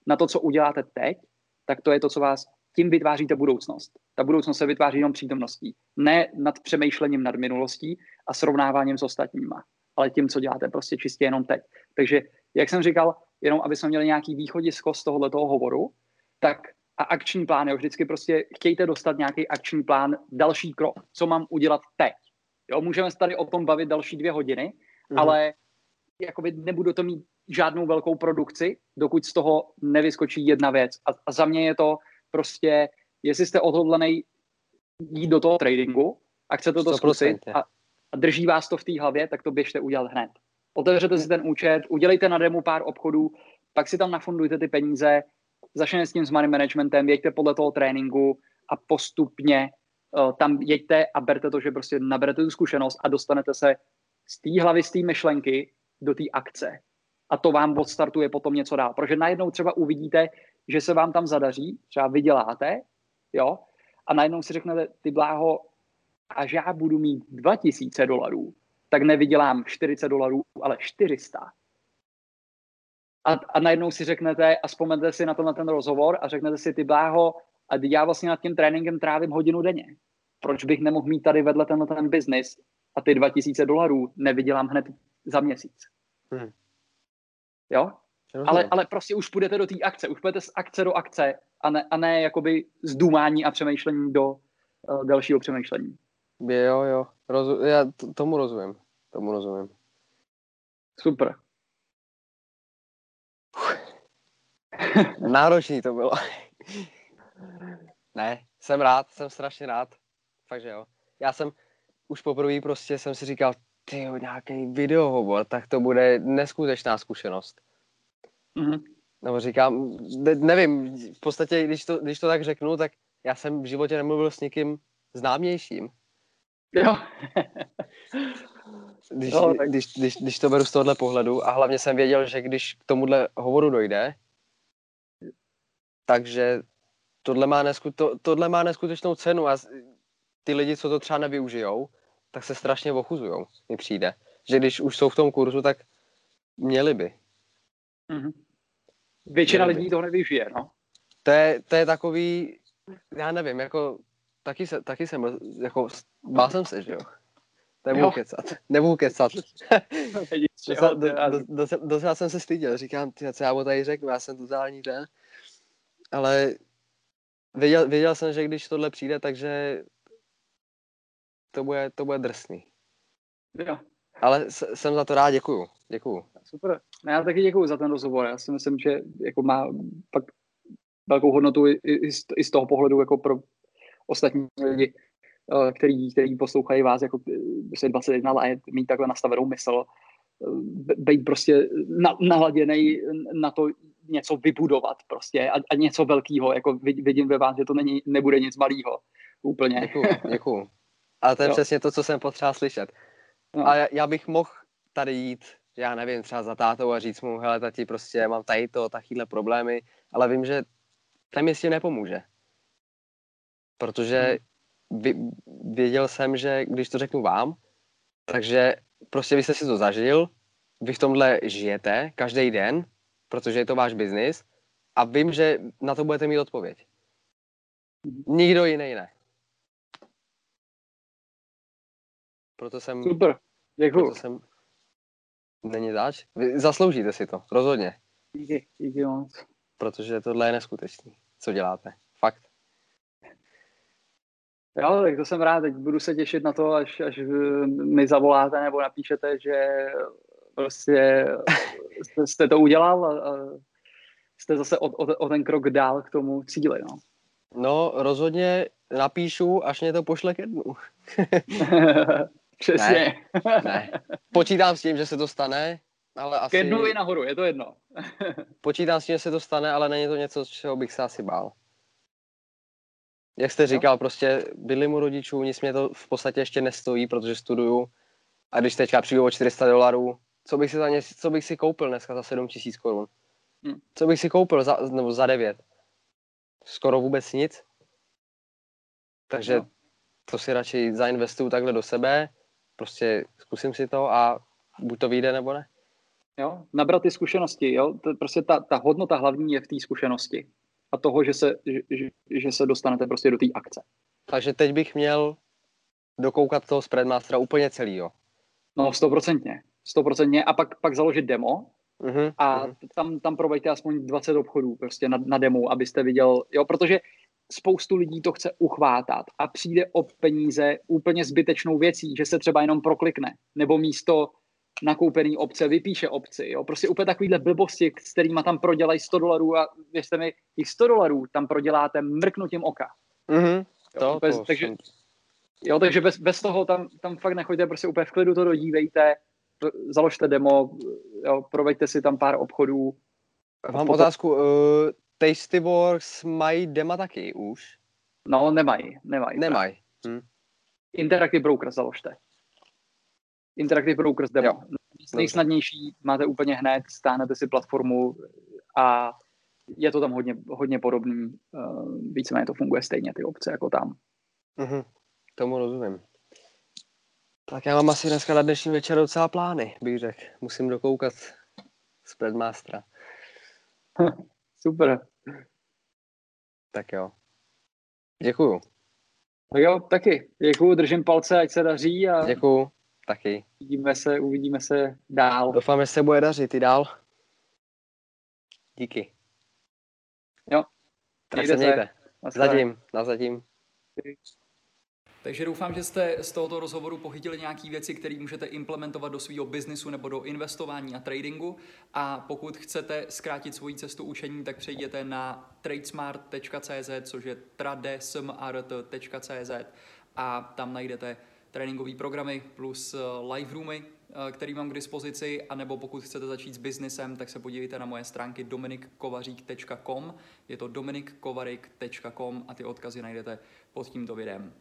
na to, co uděláte teď, tak to je to, co vás tím vytváříte budoucnost. Ta budoucnost se vytváří jenom přítomností. Ne nad přemýšlením nad minulostí a srovnáváním s ostatníma, ale tím, co děláte prostě čistě jenom teď. Takže, jak jsem říkal, jenom aby jsme měli nějaký východisko z tohoto hovoru, tak a akční plán, jo, vždycky prostě chtějte dostat nějaký akční plán, další krok, co mám udělat teď. Jo, můžeme se tady o tom bavit další dvě hodiny, mm. ale jakoby nebudu to mít žádnou velkou produkci, dokud z toho nevyskočí jedna věc. A, a za mě je to prostě, jestli jste odhodlaný jít do toho tradingu a chcete to 100%. zkusit a, a drží vás to v té hlavě, tak to běžte udělat hned. Otevřete si ten účet, udělejte na demo pár obchodů, pak si tam nafundujte ty peníze, začněte s tím s money managementem, jeďte podle toho tréninku a postupně uh, tam jeďte a berte to, že prostě naberete tu zkušenost a dostanete se z té hlavy, z té myšlenky do té akce. A to vám odstartuje potom něco dál. Protože najednou třeba uvidíte, že se vám tam zadaří, třeba vyděláte, jo, a najednou si řeknete, ty bláho, až já budu mít 2000 dolarů, tak nevydělám 40 dolarů, ale 400. A, a najednou si řeknete a vzpomenete si na to na ten rozhovor a řeknete si, ty bláho, a já vlastně nad tím tréninkem trávím hodinu denně. Proč bych nemohl mít tady vedle tenhle ten biznis a ty 2000 dolarů nevydělám hned za měsíc. Hmm. Jo? Ale, ale prostě už půjdete do té akce, už půjdete z akce do akce a ne, a ne jakoby z důmání a přemýšlení do uh, dalšího přemýšlení. Jo, jo, Rozu, já t- tomu rozumím, tomu rozumím. Super. Náročný to bylo. ne, jsem rád, jsem strašně rád. Fakt, že jo. Já jsem už poprvé prostě jsem si říkal, ty nějaký videohovor, tak to bude neskutečná zkušenost. Mm-hmm. Nebo říkám, ne, nevím, v podstatě, když to, když to tak řeknu, tak já jsem v životě nemluvil s někým známějším. Jo. když, no, tak... když, když, když to beru z tohohle pohledu a hlavně jsem věděl, že když k tomuhle hovoru dojde, takže tohle má, nesku, to, tohle má neskutečnou cenu a ty lidi, co to třeba nevyužijou, tak se strašně ochuzujou, mi přijde. Že když už jsou v tom kurzu, tak měli by. Mm-hmm. Většina lidí to nevyužije, no. To je, to je takový, já nevím, jako taky, se, taky jsem, jako bál jsem se, že jo. Nebudu jo. kecat, nebudu kecat. docela, do, do, do, docela jsem se styděl, říkám, ty, co já mu tady řeknu, já jsem totální ten. Ale věděl, věděl jsem, že když tohle přijde, takže to bude, to bude drsný. Jo. Ale jsem za to rád, děkuju. Děkuju. Super. No já taky děkuju za ten rozhovor. Já si myslím, že jako má pak velkou hodnotu i, i, z, i z toho pohledu jako pro ostatní lidi, eh, který, který poslouchají vás jako 21 let, mít takhle nastavenou mysl, eh, být prostě na, naladěný na to něco vybudovat prostě a, a něco velkého, jako vidím ve vás, že to není, nebude nic malého. Úplně. Děkuju, děkuju. A to je jo. přesně to, co jsem potřeboval slyšet. No. A já, já bych mohl tady jít, já nevím, třeba za tátou a říct mu, hele tati, prostě mám tady to, takovýhle problémy, ale vím, že ten mi s tím nepomůže. Protože hmm. věděl jsem, že když to řeknu vám, takže prostě vy jste si to zažil, vy v tomhle žijete každý den, protože je to váš biznis a vím, že na to budete mít odpověď. Nikdo jiný ne. Proto jsem... Super, děkuji. Proto jsem... Není zač? Vy zasloužíte si to, rozhodně. Díky, díky moc. Protože tohle je neskutečný, co děláte. Fakt. Jo, tak to jsem rád, teď budu se těšit na to, až, až mi zavoláte nebo napíšete, že prostě jste, jste to udělal a, a jste zase o, o, o ten krok dál k tomu cíli, no. No, rozhodně napíšu, až mě to pošle ke dnu. Přesně. Ne, ne. Počítám s tím, že se to stane, ale asi... Ke dnu i nahoru, je to jedno. Počítám s tím, že se to stane, ale není to něco, z čeho bych se asi bál. Jak jste říkal, no. prostě bydlím u rodičů, nic mě to v podstatě ještě nestojí, protože studuju. A když teďka přijdu o 400 dolarů, co bych si, za ně, co bych si koupil dneska za 7 tisíc korun? Hmm. Co bych si koupil za, nebo za 9? Skoro vůbec nic. Takže no. to si radši zainvestuju takhle do sebe, prostě zkusím si to a buď to vyjde nebo ne. Jo, nabrat ty zkušenosti, jo, to prostě ta, ta hodnota hlavní je v té zkušenosti a toho, že se, že, že se dostanete prostě do té akce. Takže teď bych měl dokoukat toho Spreadmastera úplně celý, jo? No, stoprocentně. Stoprocentně a pak, pak založit demo uh-huh, a uh-huh. tam, tam provejte aspoň 20 obchodů prostě na, na demo, abyste viděl, jo, protože spoustu lidí to chce uchvátat a přijde o peníze úplně zbytečnou věcí, že se třeba jenom proklikne, nebo místo nakoupený obce vypíše obci, jo, prostě úplně takovýhle blbosti, s kterými tam prodělají 100 dolarů a věřte mi, těch 100 dolarů tam proděláte mrknutím oka. Mm-hmm. To, bez, to takže, jsem... jo, takže bez, bez toho tam, tam fakt nechoďte, prostě úplně v klidu to dodívejte, založte demo, jo, proveďte si tam pár obchodů. Mám potom... otázku, uh, Tastyworks mají dema taky už? No, nemají, nemají. Nemají. Hm. Interactive Broker založte. Interactive Brokers demo. Jo. Nejsnadnější, máte úplně hned, stáhnete si platformu a je to tam hodně, hodně podobný. Uh, víceméně to funguje stejně, ty obce, jako tam. Mhm, tomu rozumím. Tak já mám asi dneska na dnešní večer docela plány, bych řekl. Musím dokoukat z Predmastera. Super. Tak jo. Děkuju. Tak jo, taky. Děkuju, držím palce, ať se daří. A... Děkuju, taky. Uvidíme se, uvidíme se dál. Doufám, že se bude dařit i dál. Díky. Jo. Tak Mějte se mějte. Se. Zatím, na zatím. Takže doufám, že jste z tohoto rozhovoru pochytili nějaké věci, které můžete implementovat do svého biznisu nebo do investování a tradingu. A pokud chcete zkrátit svoji cestu učení, tak přejděte na tradesmart.cz, což je tradesmart.cz a tam najdete tréninkové programy plus eh, live roomy, eh, který mám k dispozici, anebo pokud chcete začít s biznesem, tak se podívejte na moje stránky dominikkovařík.com, je to dominikkovarik.com a ty odkazy najdete pod tímto videem.